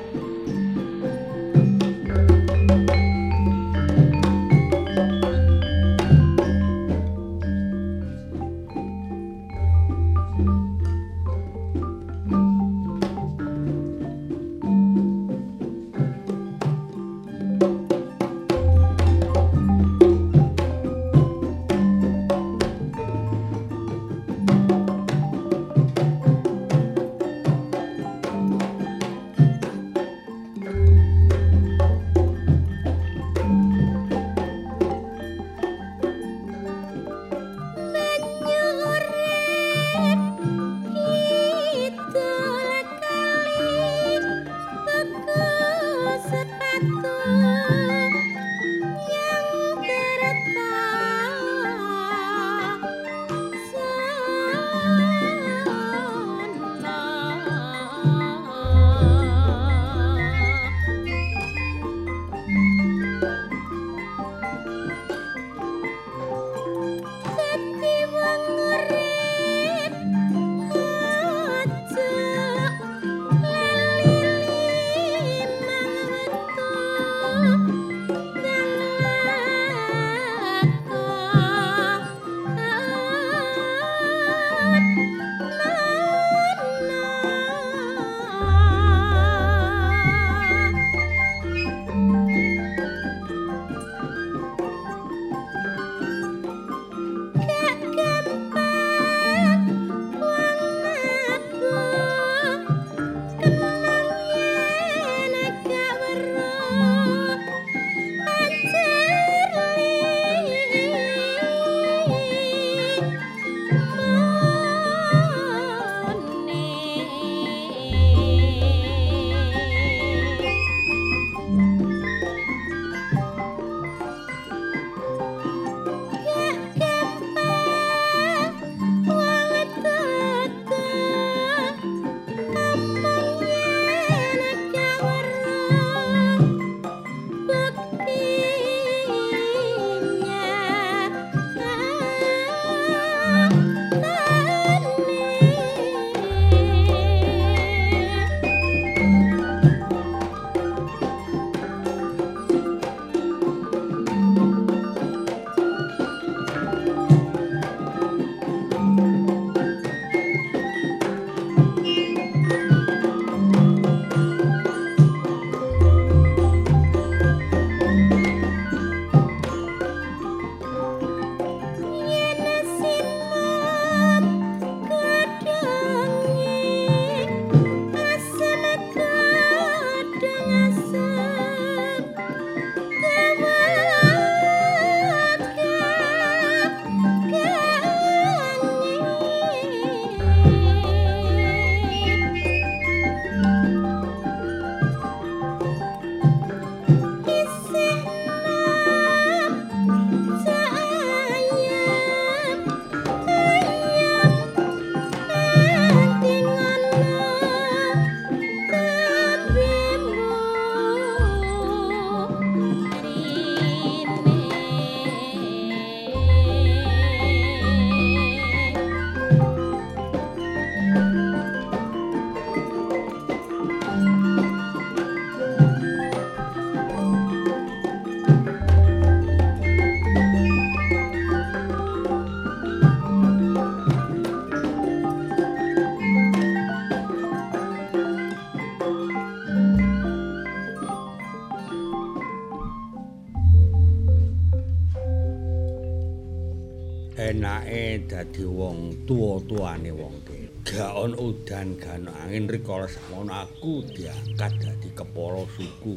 Sakmono aku diangkat dadi kepala suku.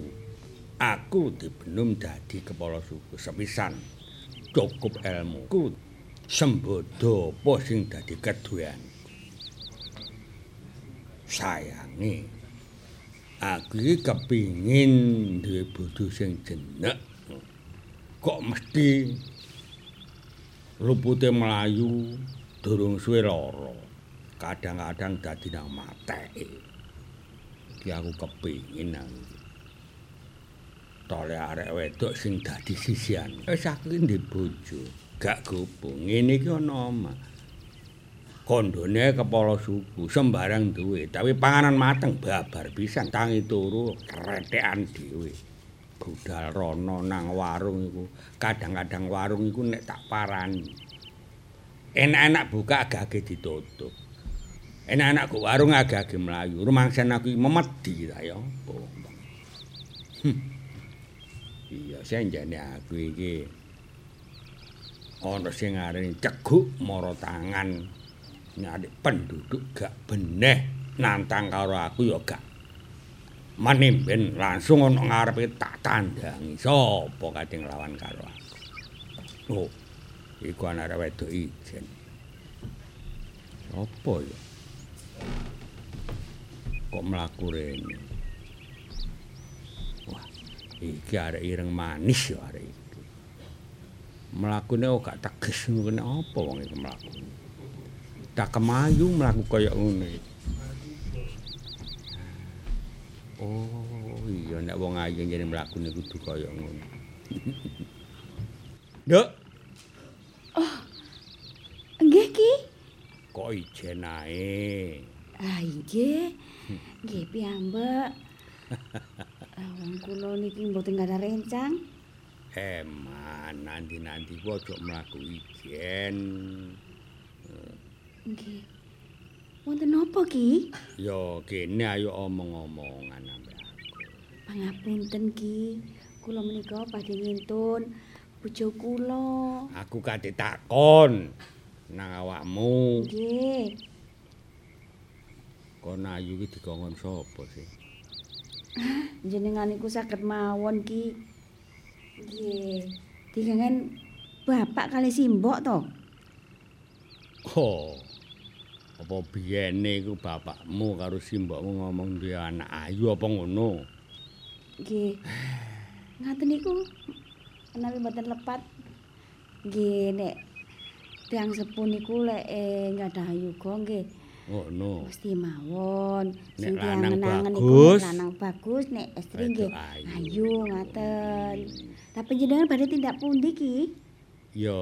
Aku dibenum dadi kepala suku sepisan cukup ilmuku sembodo apa sing dadi keduwen. Sayange aku iki kepingin duwe bodho sing jenek. Kok mesti lupute melayu durung suwe lara kadang-kadang dadi nang mateke iki aku kepingin nang tole arek wedok sing dadi sisian wis aku iki bojo. Gak gopo ngene iki ana omah. Kondone kepala suku sembarang duwe. Tapi panganan mateng babar pisan tangi turu kretekan dhewe. Budal rono nang warung iku. Kadang-kadang warung iku nek tak parani. Enak-enak buka agak-agak ditutup enak-enak ku warung agak-agak melayu rumangsan aku memedi ta ya iya senjane aku iki ana sing arene ceguk mara tangan nyari penduduk gak beneh nantang karo aku ya gak manimben langsung ana ngarepe tak tandangi sapa kadang lawan karo aku. Oh, iku anak wedok ijen. Apa ya? Kok mlaku rene? Wah, Iki arek ireng manis ya arek iki. Mlakune kok gak teges ngene apa wong iki mlaku. Tak kemayu mlaku kaya iki. Oh, iya nek wong ayu jane mlakune kudu kaya ngono. Nduk. Oh. Nggih, Ki. Kok ijen ae? Ah, nggih. Nggih, piyambak. Wong kula niki mboten ada rencang. Eman, nanti-nanti ku aja mlaku ijen. Nggih. Wonten napa, Ki? Ya kene ayo omong-omongan ambek aku. Pangapunten, Ki. Kula menika badhe ngintun bojo kula. Aku kate takon nang awakmu. Nggih. Kon ayu iki dikongkon sapa sih? Jenengan iku saged mawon, Ki. Nggih. Dikangen bapak kali simbok to. Oh. Apa biyene iku bapakmu karo simbokmu ngomong duwe anak ayu apa ngono? Nggih. Ngaten niku menawi mboten lepat. Nggih nek tiyang sepuh niku lek eh, ngadah yuga nggih. Ngono. Mesti mawon. Sing tiyang lanang ngenangen bagus. niku lanang bagus nek estri Wedok nggih ayu. ngaten. Tapi jenengan badhe tindak pundi ki? Ya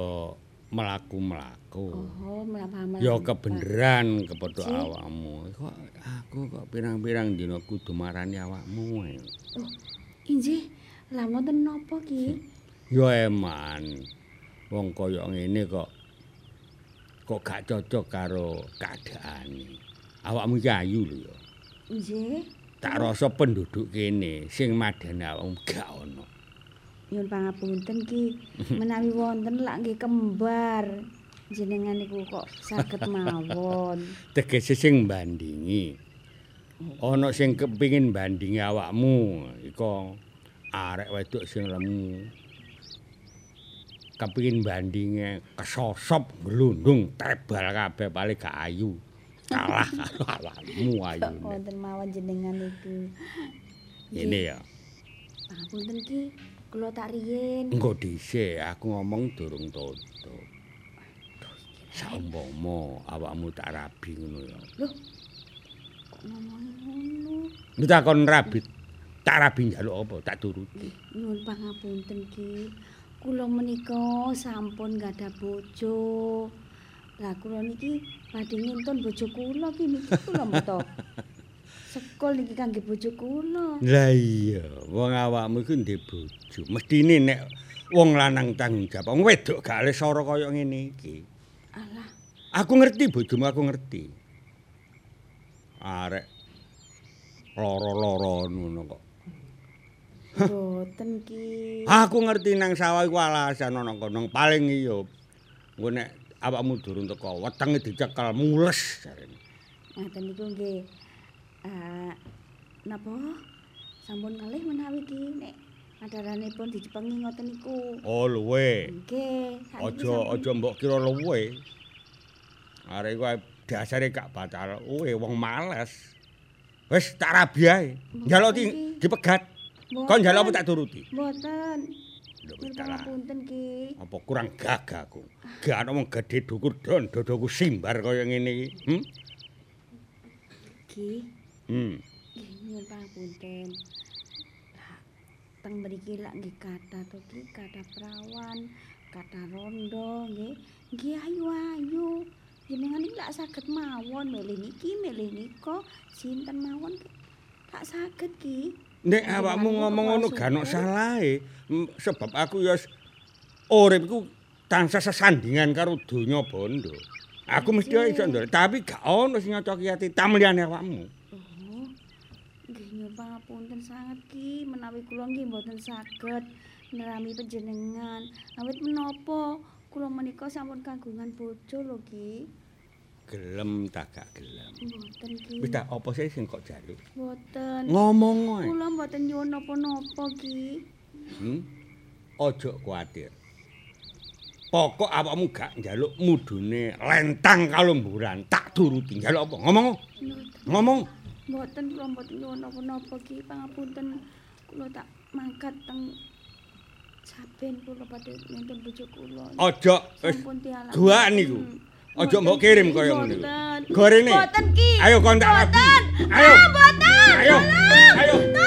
mlaku-mlaku. Oh, mlampah-mlampah. Ya kebeneran kepada awakmu. Kok aku kok pirang-pirang dina kudu marani awakmu ae. Oh, injih. Lah wonten napa ki? Ya eman. Wong kaya ngene kok kok gak cocok karo keadaane. Awakmu iki ayu lho ya. Nggih. Tak rasa penduduk kene sing madani awakmu gak ono. Nyuwun pangapunten ki. Menawi wonten lak nggih kembar. Jenengan niku kok saged mawon. Tegese sing bandingi. Ana sing kepingin bandingi awakmu iku arek wedok sing lemu. Kepingin bandinge kesosop glundung tebal kabeh paling gak ayu. Kalah karo awakmu ayune. Wonten mawon jenengan niku. Ini ya. Pangapunten ki. Kula tak riyin. Engko dhisik aku ngomong durung tutup. Saumpama awakmu tak rabi ngono ya. Loh. Kok ngomong ngono? Nek takon rabi, tak rabi njaluk apa? Tak turuti. Nyuwun pangapunten ki. Kula menika sampun gadah bojo. Lah kula niki badhe ngintun bojo kula ki niki kula mboten sekol niki kangge bojo kula. Lah iya, wong awakmu iku ndek bojo. Mestine nek wong lanang tanggung jawab, wong wedok gak le sora kaya ngene iki. Alah, Aku ngerti bojomu, aku ngerti. Arek loro-loro ngono kok. Mboten ki. Aku ngerti nang sawah iku alasan ana kono paling iya. Engko nek awakmu durung teko, wetenge dicekel mules jarene. Ngaten niku nggih. Eh napa? Sampun kalih menawi ki nek adaranipun dicepengi ngoten niku. Oh luwe. Nggih. Aja aja mbok kira luwe. Arek iku dasare gak batal luwe wong males. Wis tak rabi ae. Njaluk di, dipegat. Kon njaluk apa tak turuti? Mboten. Lho, tak pangapunten ki. Apa kurang gagah aku? Gak ana wong gedhe dukur don dodoku simbar kaya ngene iki. Hmm? Ki, Hmm. nyuwun pangapunten. Teng mriki lak nggih kathah to ki, kathah prawan, kathah rondo nggih. Nggih ayu-ayu. Jenengan iki lak saged mawon milih niki, milih nika, sinten mawon. Lak saged ki. Nek awakmu ngomong ngono gak ono salahe. Sebab aku ya uripku tansah sesandingan karo donya bondo. Aku mesti iso ndol, tapi gak ono sing nyocoki ati tamliyane awakmu. Oh. Nggih nyuwun pangapunten sanget ki, menawi kula nggih mboten saged nerami panjenengan. Awit menapa kula menika sampun kagungan bojo lho ki. Gelem tak gak gelem. Mboten ki. Wis tak apa sih sing kok jaluk? Mboten. Ngomong wae. Kula mboten nyuwun napa-napa ki. Hmm? Ojo kuwatir. Pokok awakmu gak njaluk mudune lentang kalumburan, tak turuti. Njaluk apa? Ngomong. Mboten. Ngomong. Mboten kula mboten nyuwun napa-napa ki, pangapunten. Kula tak mangkat teng saben kula padha nonton bojo kula. Aja wis gua niku. Hmm. Aja mbok kirim kaya. Mboten. Gorene. Mboten ki. Ayo kontak Nabi. Mboten. Ayo. Ah, mboten. Ayo. Ayo.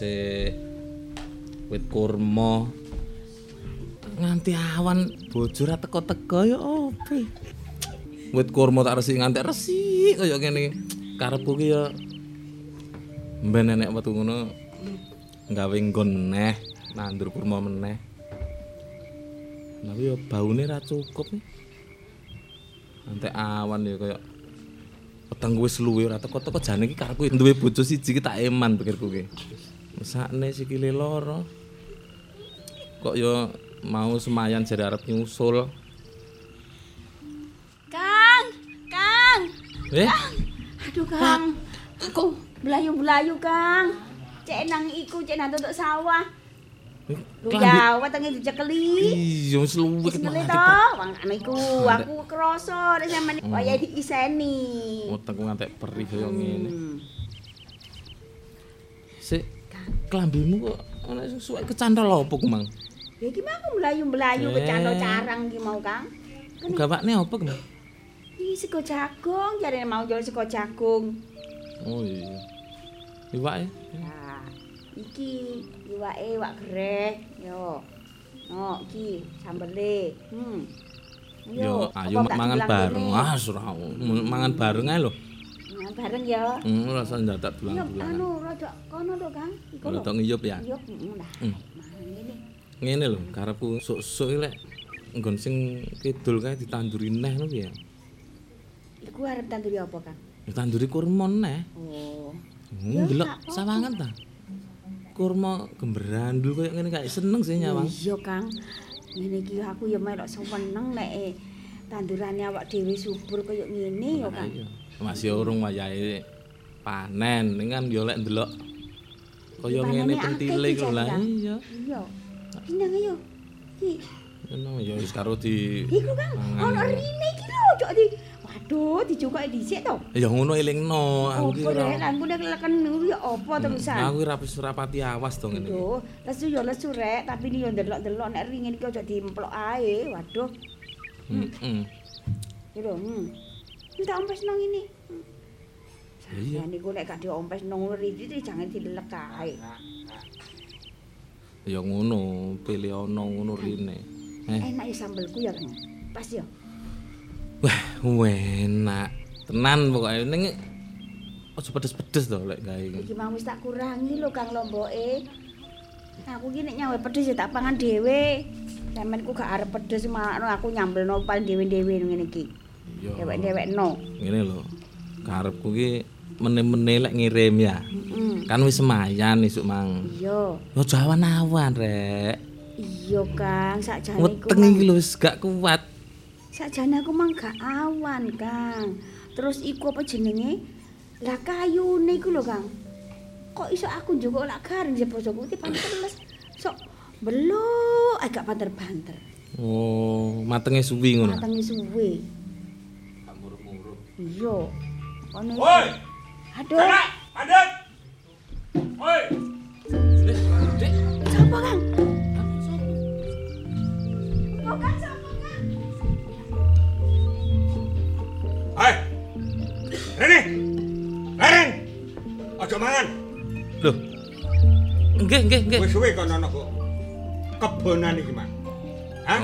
Resik-resik wit kurma. Nganti awan bojo ra teko-teko ya opo. Wit kurma tak resik nganti resik kaya ngene. Karepku ki ya mben nenek metu ngono gawe nggon neh nandur kurma meneh. Tapi ya baune ra cukup nih. Nanti awan ya kaya peteng wis luwe ora teko-teko jane iki karepku duwe bojo siji ki tak eman pikirku ki. Mesakne sikile loro. Kok yo mau semayan jare arep nyusul. Kang, Kang. Eh, Aduh, Kang. Aku belayu-belayu, Kang. Cek nang iku, cek nang tutuk sawah. Lu Klambi- Jawa tengi dicekeli. iya wis luwe Wis ket ngeli mati. to, wong anu iku aku krasa nek sampean Hmm. waya diiseni. Wetengku ngantek perih kaya ngene. Hmm. Sik, klambimu kok ana sing suwek kecantol apa ku, Mang? Ya iki mah aku melayu-melayu Eh. kecantol carang ki mau, Kang. Kan Gawakne apa, Mang? iki sego jagung, jarene mau jual sego jagung. Oh iya. Iwak ya. Nah, iki iwake iwak gereh, yo. No, iki sambele. Hmm. Yo, ayo mangan bareng. Ah, ora mangan bareng ae lho. Bareng ya. Hmm, rasa ndadak Yo, tulang-tulangan. anu rada kono to, Kang. Iku lho. Rada ngiyup ya. Yo, mm, nah. Hmm. Mangan ngene. Ngene lho, karepku sok-sok iki lek nggon sing kidul kae ditanduri neh lho ya. Iku arep tanduri apa, Kang? Ya tanduri kurma neh. Oh. Hmm, delok sawangan ta. Kurma gemberandul koyo ngene kae seneng sih nyawang. Iya, Kang. Ngene iki aku ya melok seneng nek eh, tandurane awak dhewe subur kaya ngene ya, Kang. Masih urung wayahe panen, ning kan yo lek ndelok kaya ngene pentile iku iki, lah iya. Iya. Pinang ayo. Ki. Ngono ya wis karo di Iku mangan. ono rine iki lho, cok di. Waduh, dicukoki dhisik to. Ya ngono elingno, aku ki Apa ora. lan nek leken ya apa terusan. Aku ora wis rapati awas to ngene iki. Aduh, lesu ya lesu rek, tapi yo ndelok-ndelok nek ringin iki aja diemplok ae. Waduh. Heeh. Iki lho, hmm. Minta ompes nang ini. Iya. Ya niku nek gak diompes nang ridi jangan dilelek kae. Ya ngono, pilih ana ngono rene. Eh, Enak ya sambelku ya, Kang. Pas ya. wah, enak. Tenan pokoke ning aja pedes-pedes to lek gawe. Iki mau wis tak kurangi lho Kang lomboke. Aku ki nek nyawe pedes ya tak pangan dhewe. Sampeyanku gak arep pedes malah aku nyambelno paling dhewe-dhewe ngene iki. Ya. Dewek-dewekno. Ngene lho. Karepku ki meneh-meneh lek ngirim ya. Heeh. Kan wis semayan isuk mang. Iya. Yo awan-awan rek. Iya Kang, sakjane iku. Weteng iki lho wis gak kuat. Sakjane aku mang gak awan, Kang. Terus iku apa jenenge? Lah kayune iku lho, Kang. Kok iso aku njukuk lak garing sih bojoku iki panteles. Sok beluk agak banter-banter. Oh, matenge suwi ngono. Matenge suwe. Iya. Ono. Woi! Aduh. Anak, mandek. Woi. Sapa, Kang? Oh, Kang, sapa, Kang? Hai. Rene. Leren. Aja mangan. Loh. Nggih, nggih, nggih. Wis suwe kono ana kok. Kebonan iki, Mas. Hah?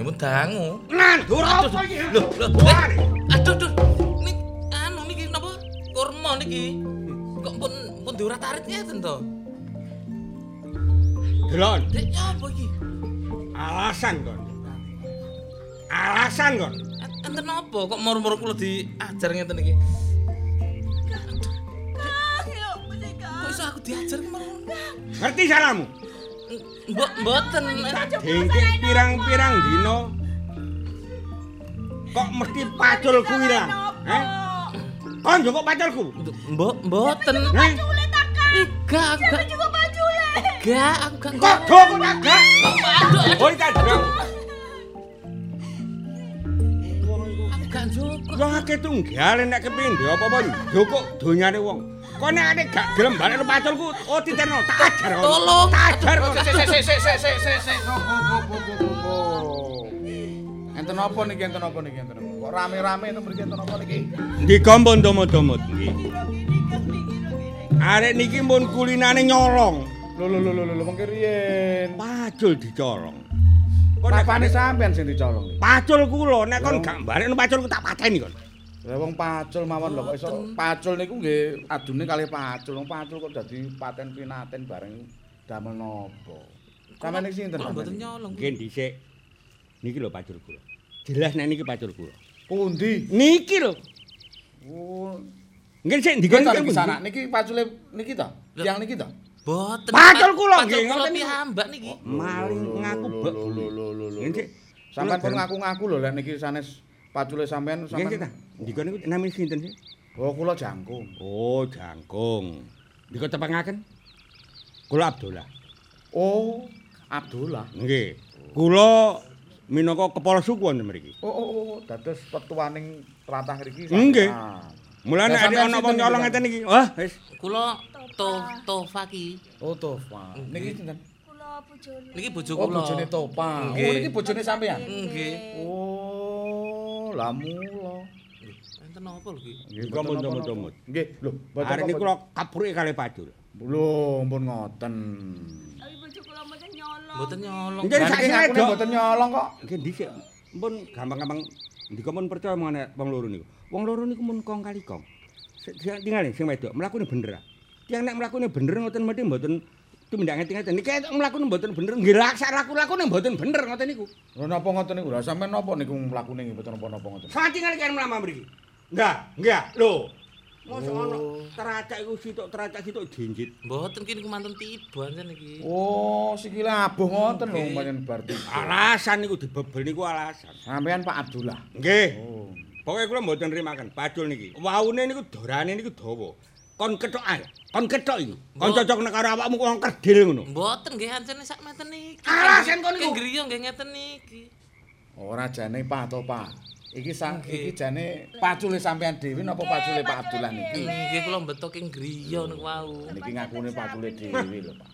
Ya mun dangu. Nandur apa iki? Loh, loh. Bukan. Aduh, aduh. Nik anu niki napa? Kurma niki. Kok pun pun diurat arit ngeten to. Delon, Dek apa iki? alasan kon. Alasan kon. Enten apa kok moro-moro kula diajar ngeten iki? Kok iso aku diajar moro? Ngerti salahmu? Mbok mboten. Dengke pirang-pirang dino kok mesti pacul kuwi lah. Eh? Kon njupuk paculku. Mbok mboten. Eh? Aku gak. juga bajule. Enggak, aku gak. Kok tak gak? Oi kadang. Aku gak njupuk. Wong akeh tunggal nek kepindho apa-apa njukuk donyane wong. Kok nek nek gak gelem balik paculku, oh titerno tak ajar. Tolong. Tak ajar. Sik sik sik sik sik sik sik. Enten apa niki enten apa niki enten apa? Kok rame-rame to mriki enten apa niki? Dikompon domot-domot nggih. Arek niki pun kulinane nyolong. Lho lho lho lho mengke riyen. Pacul dicolong. Kok nek sampean sing dicolong pacul kula nek kon gak balekno paculku tak pateni kon. Lah wong pacul mawon lho kok iso pacul niku nggih adune kalih pacul. Wong pacul kok dadi paten pinaten bareng damel napa. Sampeyan iki sinten? Kula mboten nyolong. Nggih dhisik. Niki lho pacul kula. Jelas nek niki pacul kula. Pundi? Niki lho. Oh, Nggih sik Niki dikon to niki niki sana. Niki pacule niki to? Yang niki to? Mboten. Pacul kula nggih ngoten niku. piyambak niki. Maling ngaku bek. Lho lho lho lho lho. Nggih sik. Sampeyan pun ngaku-ngaku lho lek niki sanes pacule sampean Nggih sik ta. sampean. Dikon niku namine sinten sih? Oh, kula jangkung. Oh, jangkung. Dikon tepangaken. Kula Abdullah. Oh, Abdullah. Nggih. Kula minangka kepala suku wonten mriki. Oh, oh, oh, dados petuaning tlatah mriki. Nggih. sampean. Mulane sampean ana wong iki, nyolong ngeten iki. Wah, wis. Kula to Tofa ki. Oh, Tofa. Niki sinten? Niki bojo Oh, kula. bojone Topa. Oh, Nggih. niki bojone sampean. Nggih. Oh, lah mula. Enten apa lho ki? Nggih, mboten napa-napa. Nggih, lho, mboten Arek apa- niku kula kapruke kalih pacul. Lho, ampun ngoten. Mboten nyolong. Nggih, Lah sak niki sing ngakune wedok. mboten nyolong kok. Nggih dhisik. Mpun gampang-gampang ndika mun percaya mengenai wong loro niku. Wong loro niku mun kong kali kong. Sing tinggalin sing wedok mlakune bener. ah. Tiang nek mlakune bener ngoten mesti mboten tumindak ngeten-ngeten. Niki mlakune mboten bener. Nggih laksa laku-lakune mboten bener ngoten niku. Lho napa ngoten niku? Lah sampean napa niku mlakune nggih mboten napa-napa ngoten. Sak tinggal kan mlama mriki. Enggak, enggak. Lho. Mosok ono teracak iku sitok teracak sitok jinjit. Mboten ki niku mantun tiba jan iki. Oh, sikile abuh ngoten lho Nggih. pancen berarti. Alasan niku dibebel niku alasan. Sampean Pak Abdullah. Nggih. Oh. Pokoke kula mboten nrimaken pacul niki. Waune niku dorane niku dawa. Kon kethok ae. Kon kethok iki. Kon cocok nek karo awakmu wong kerdil ngono. Mboten nggih ancene sak meten niki. Alasan kon niku. Ki griya nggih ngeten niki. Ora jane Pak to Pak. Iki sa Nggih. iki jane pacule sampean dhewe napa pacule Pak Abdullah niki? Nggih kula mbeto king griya niku wau. Niki ngakune pacule dhewe lho Pak.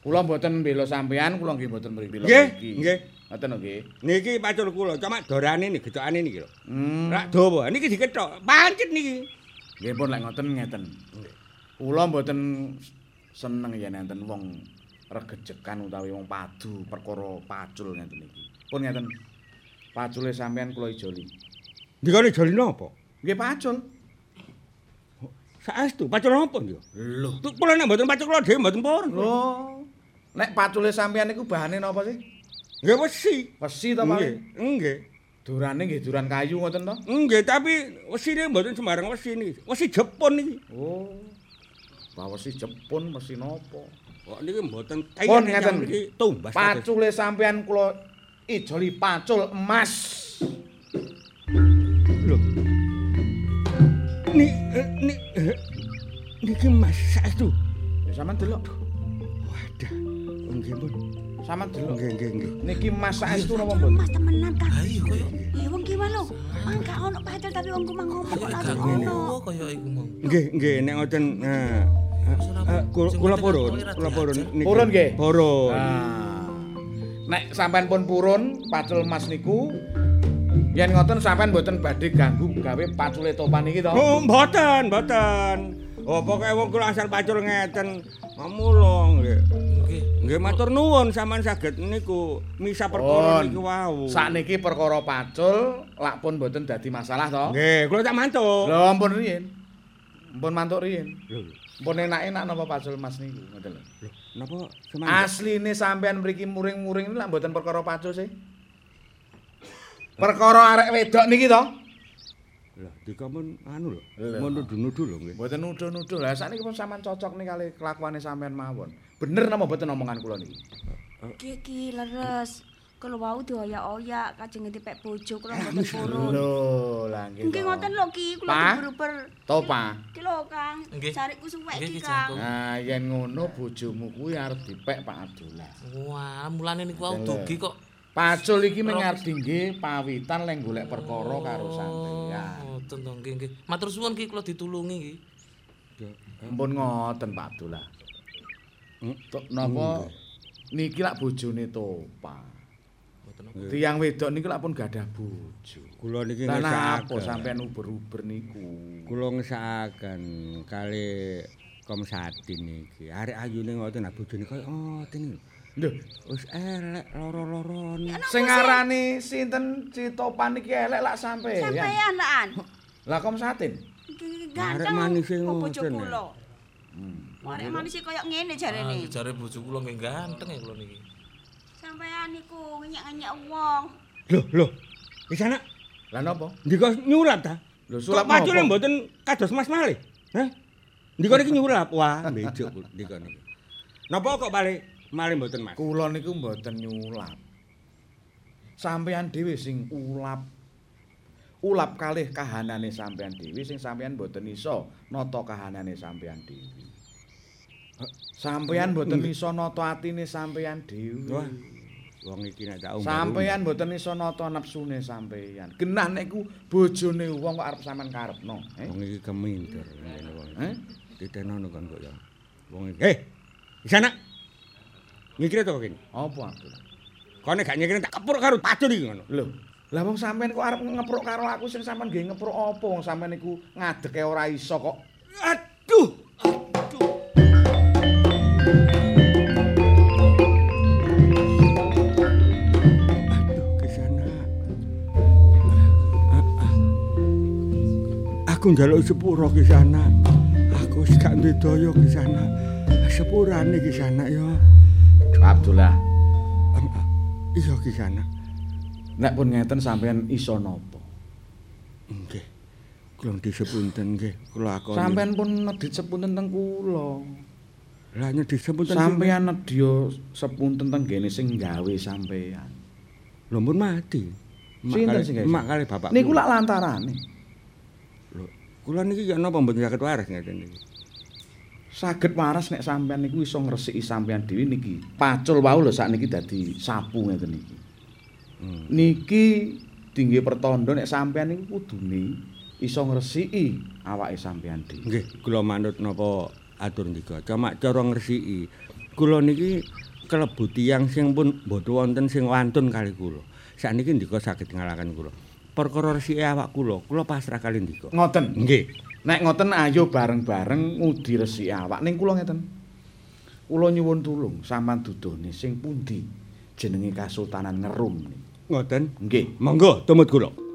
Kula mboten mbela sampean, kula nggih mboten mbela Nggih, mriki. nggih. Ngoten lho nggih. Niki pacul kula, cuma dorane niki gecokane niki lho. Hmm. Rak dawa. Niki dikethok. Pancet niki. Nggih pun lek ngoten ngeten. Kula mboten seneng yen enten wong regejekan utawi wong padu perkara pacul ngeten iki. Pun ngeten. Pacule sampean kula ijoli. Dikane joli napa? Nggih pacul. Saestu pacul napa yo? Lho. Kula nek mboten pacul kula dhewe mboten purun. Lho. Nek pacule sampean niku bahane napa sih? Nggih wesi. Wesi Nggih, paling. nggih. Durane nggih duran kayu ngoten to? Nggih, tapi wesine mboten sembarang wesi niki. Wesi Jepun niki. Oh. Bawesi Jepun mesti napa? Kok niki mboten Pun kaya ngeten. niki tumbas. Pacule sampean kula ijoli pacul emas. Lho. Ni eh, ni eh, niki Mas saestu. Ya sampean delok. Wadah. Nggih, Pun. Sampean delok. Nggih, nggih, nggih. Niki mas saestu napa mboten? Mas temenan kan. Ayo koyo Eh wong ki wae lho. Mangka ono pacul tapi wong ku mang ngomong kok gak langsung ngono ono. kaya iku mau. Nggih, nggih, nek ngoten eh, eh, kula kula purun, kula purun niki. Purun nggih? Purun. Nah. Nek sampean pun purun pacul emas niku yen ngoten sampean mboten badhe ganggu gawe pacule topan iki to. Oh, mboten, mboten. Oh, pokoke wong kula asal pacul ngeten. Mamula nggih. Nggih. Nggih matur nuwun sampean saged niku misa perkara niku wau. Sakniki perkara pacul lak pun mboten dadi masalah to. Nggih, kula tak mantuk. Lho ampun riyin. Ampun mantuk riyin. Lho, Mpun enak-enak napa pacul Mas niku, ngoten lho. Lho, napa semangga? Asline sampean mriki muring-muring lak mboten perkara pacul sih. Perkara arek wedok niki to. Lah, dikamun anu lho, mun nuduh-nuduh lho nggih. Mboten nuduh-nuduh. Lah sakniki pun sampean cocok nih kali kelakuane sampean mawon. Bener napa mboten omongan kula niki? Ki ki leres. Kalau wau dioyak-oyak kajeng dipek bojo kula mboten purun. Lho, lah nggih. Ngoten lho Ki, kula Pa? diber-ber. To, Pa. Ki lho Kang, Nggih. cariku suwek iki Ki, Kang. Nah, yen ngono bojomu kuwi arep dipek Pak Abdullah. Wah, mulane niku wau dugi kok. Pacul iki mung arep dingge pawitan lek golek perkara karo sampeyan. Oh, ngoten to nggih nggih. Matur suwun ki kula ditulungi ki. Ampun ngoten Pak Abdullah. Hmm? Tok napa niki lak bojone Topa. Mboten apa. Tiang wedok niku lak pun gadah bojo. Kula niki Lah napa ngesakaken. sampean uber-uber niku? Kula ngesakaken kali Komsati niki. Arek ayune ngoten nah bojone kaya ngoten lho. Lho, Wis elek loro-lorone. sing arani sinten si Topan iki elek lak sampeyan. Sampeyan lakan. Lah Komsatin. Iki Arek ganteng. manise kok bojo ngoten, ya. kula. Arek manis koyo ngene Ah, jarene. nggih, jare bojo kula nggih ganteng ya kula niki. Sampeyan niku ngenyek-ngenyek wong. Loh, loh. Di sana Lah napa? ndika nyulap ta? Lho sulap pacule napa? mboten kados Mas malih? Hah? Ndika niki nyulap. Wah, bejuk ndika niki. Napa kok malih malih mboten Mas? Kula niku mboten nyulap. Sampeyan dhewe sing ulap. Ulap kalih kahanane sampeyan dhewe sing sampeyan mboten iso nata kahanane sampeyan dhewe. Sampeyan mboten iso nata atine sampeyan dhewe. Wah, wong iki nek tak umbar. Sampeyan mboten iso nata nepsune sampeyan. Genah niku bojone wong kok arep sampean karepno, eh? Wong iki keminter ngene wong. Eh? Ditenono kan kok ya. Wong iki. Eh, di sana. Mikir to kene. Apa Abdul? Kone gak nyekir tak kepur karo pacul iki ngono. Lho, lah wong sampean kok arep ngepruk karo aku sing sampean nggih ngepruk apa wong sampean niku ngadeke ora iso kok. Aduh. Aduh, ke sana. Aku njaluk sepuro ke sana. Aku wis gak duwe daya ke sana. Sepurane ke sana ya. Abdullah, ah, Iya ke sana. nek pun ngeten sampean iso napa? Nggih. Kula disepunten nggih. Kula akoni. Sampean pun nedit sepunten teng kula. Lah disepunten Sampean nedya sepunten teng gene sing gawe sampean. Lho pun mati. Sinten sing gawe? Mak kali bapak. Niku lak lantarane. Lho, kula niki ya napa mboten saged waras ngeten niki. Saged waras nek sampean niku iso ngresiki sampean dhewe niki. Pacul wau lho sakniki dadi sapu ngeten niki. Hmm. Niki dingge pertanda nek sampean niku kudune iso ngresiki awake sampean dhewe. Nggih, kula manut napa atur ndika. Cuma cara ngresiki. Kula niki kelebu tiyang sing pun mboten wonten sing wantun kali kula. Sakniki ndika saged ngalahaken kula. Perkara resiki awak kula, kula pasrah kali ndika. Ngoten. Nggih. Nek ngoten ayo bareng-bareng ngudi resiki awak. Ning kula ngeten. Kula nyuwun tulung sampean dudone sing pundi jenenge Kasultanan Ngerum. Ngoten. Nggih. Monggo tumut kula.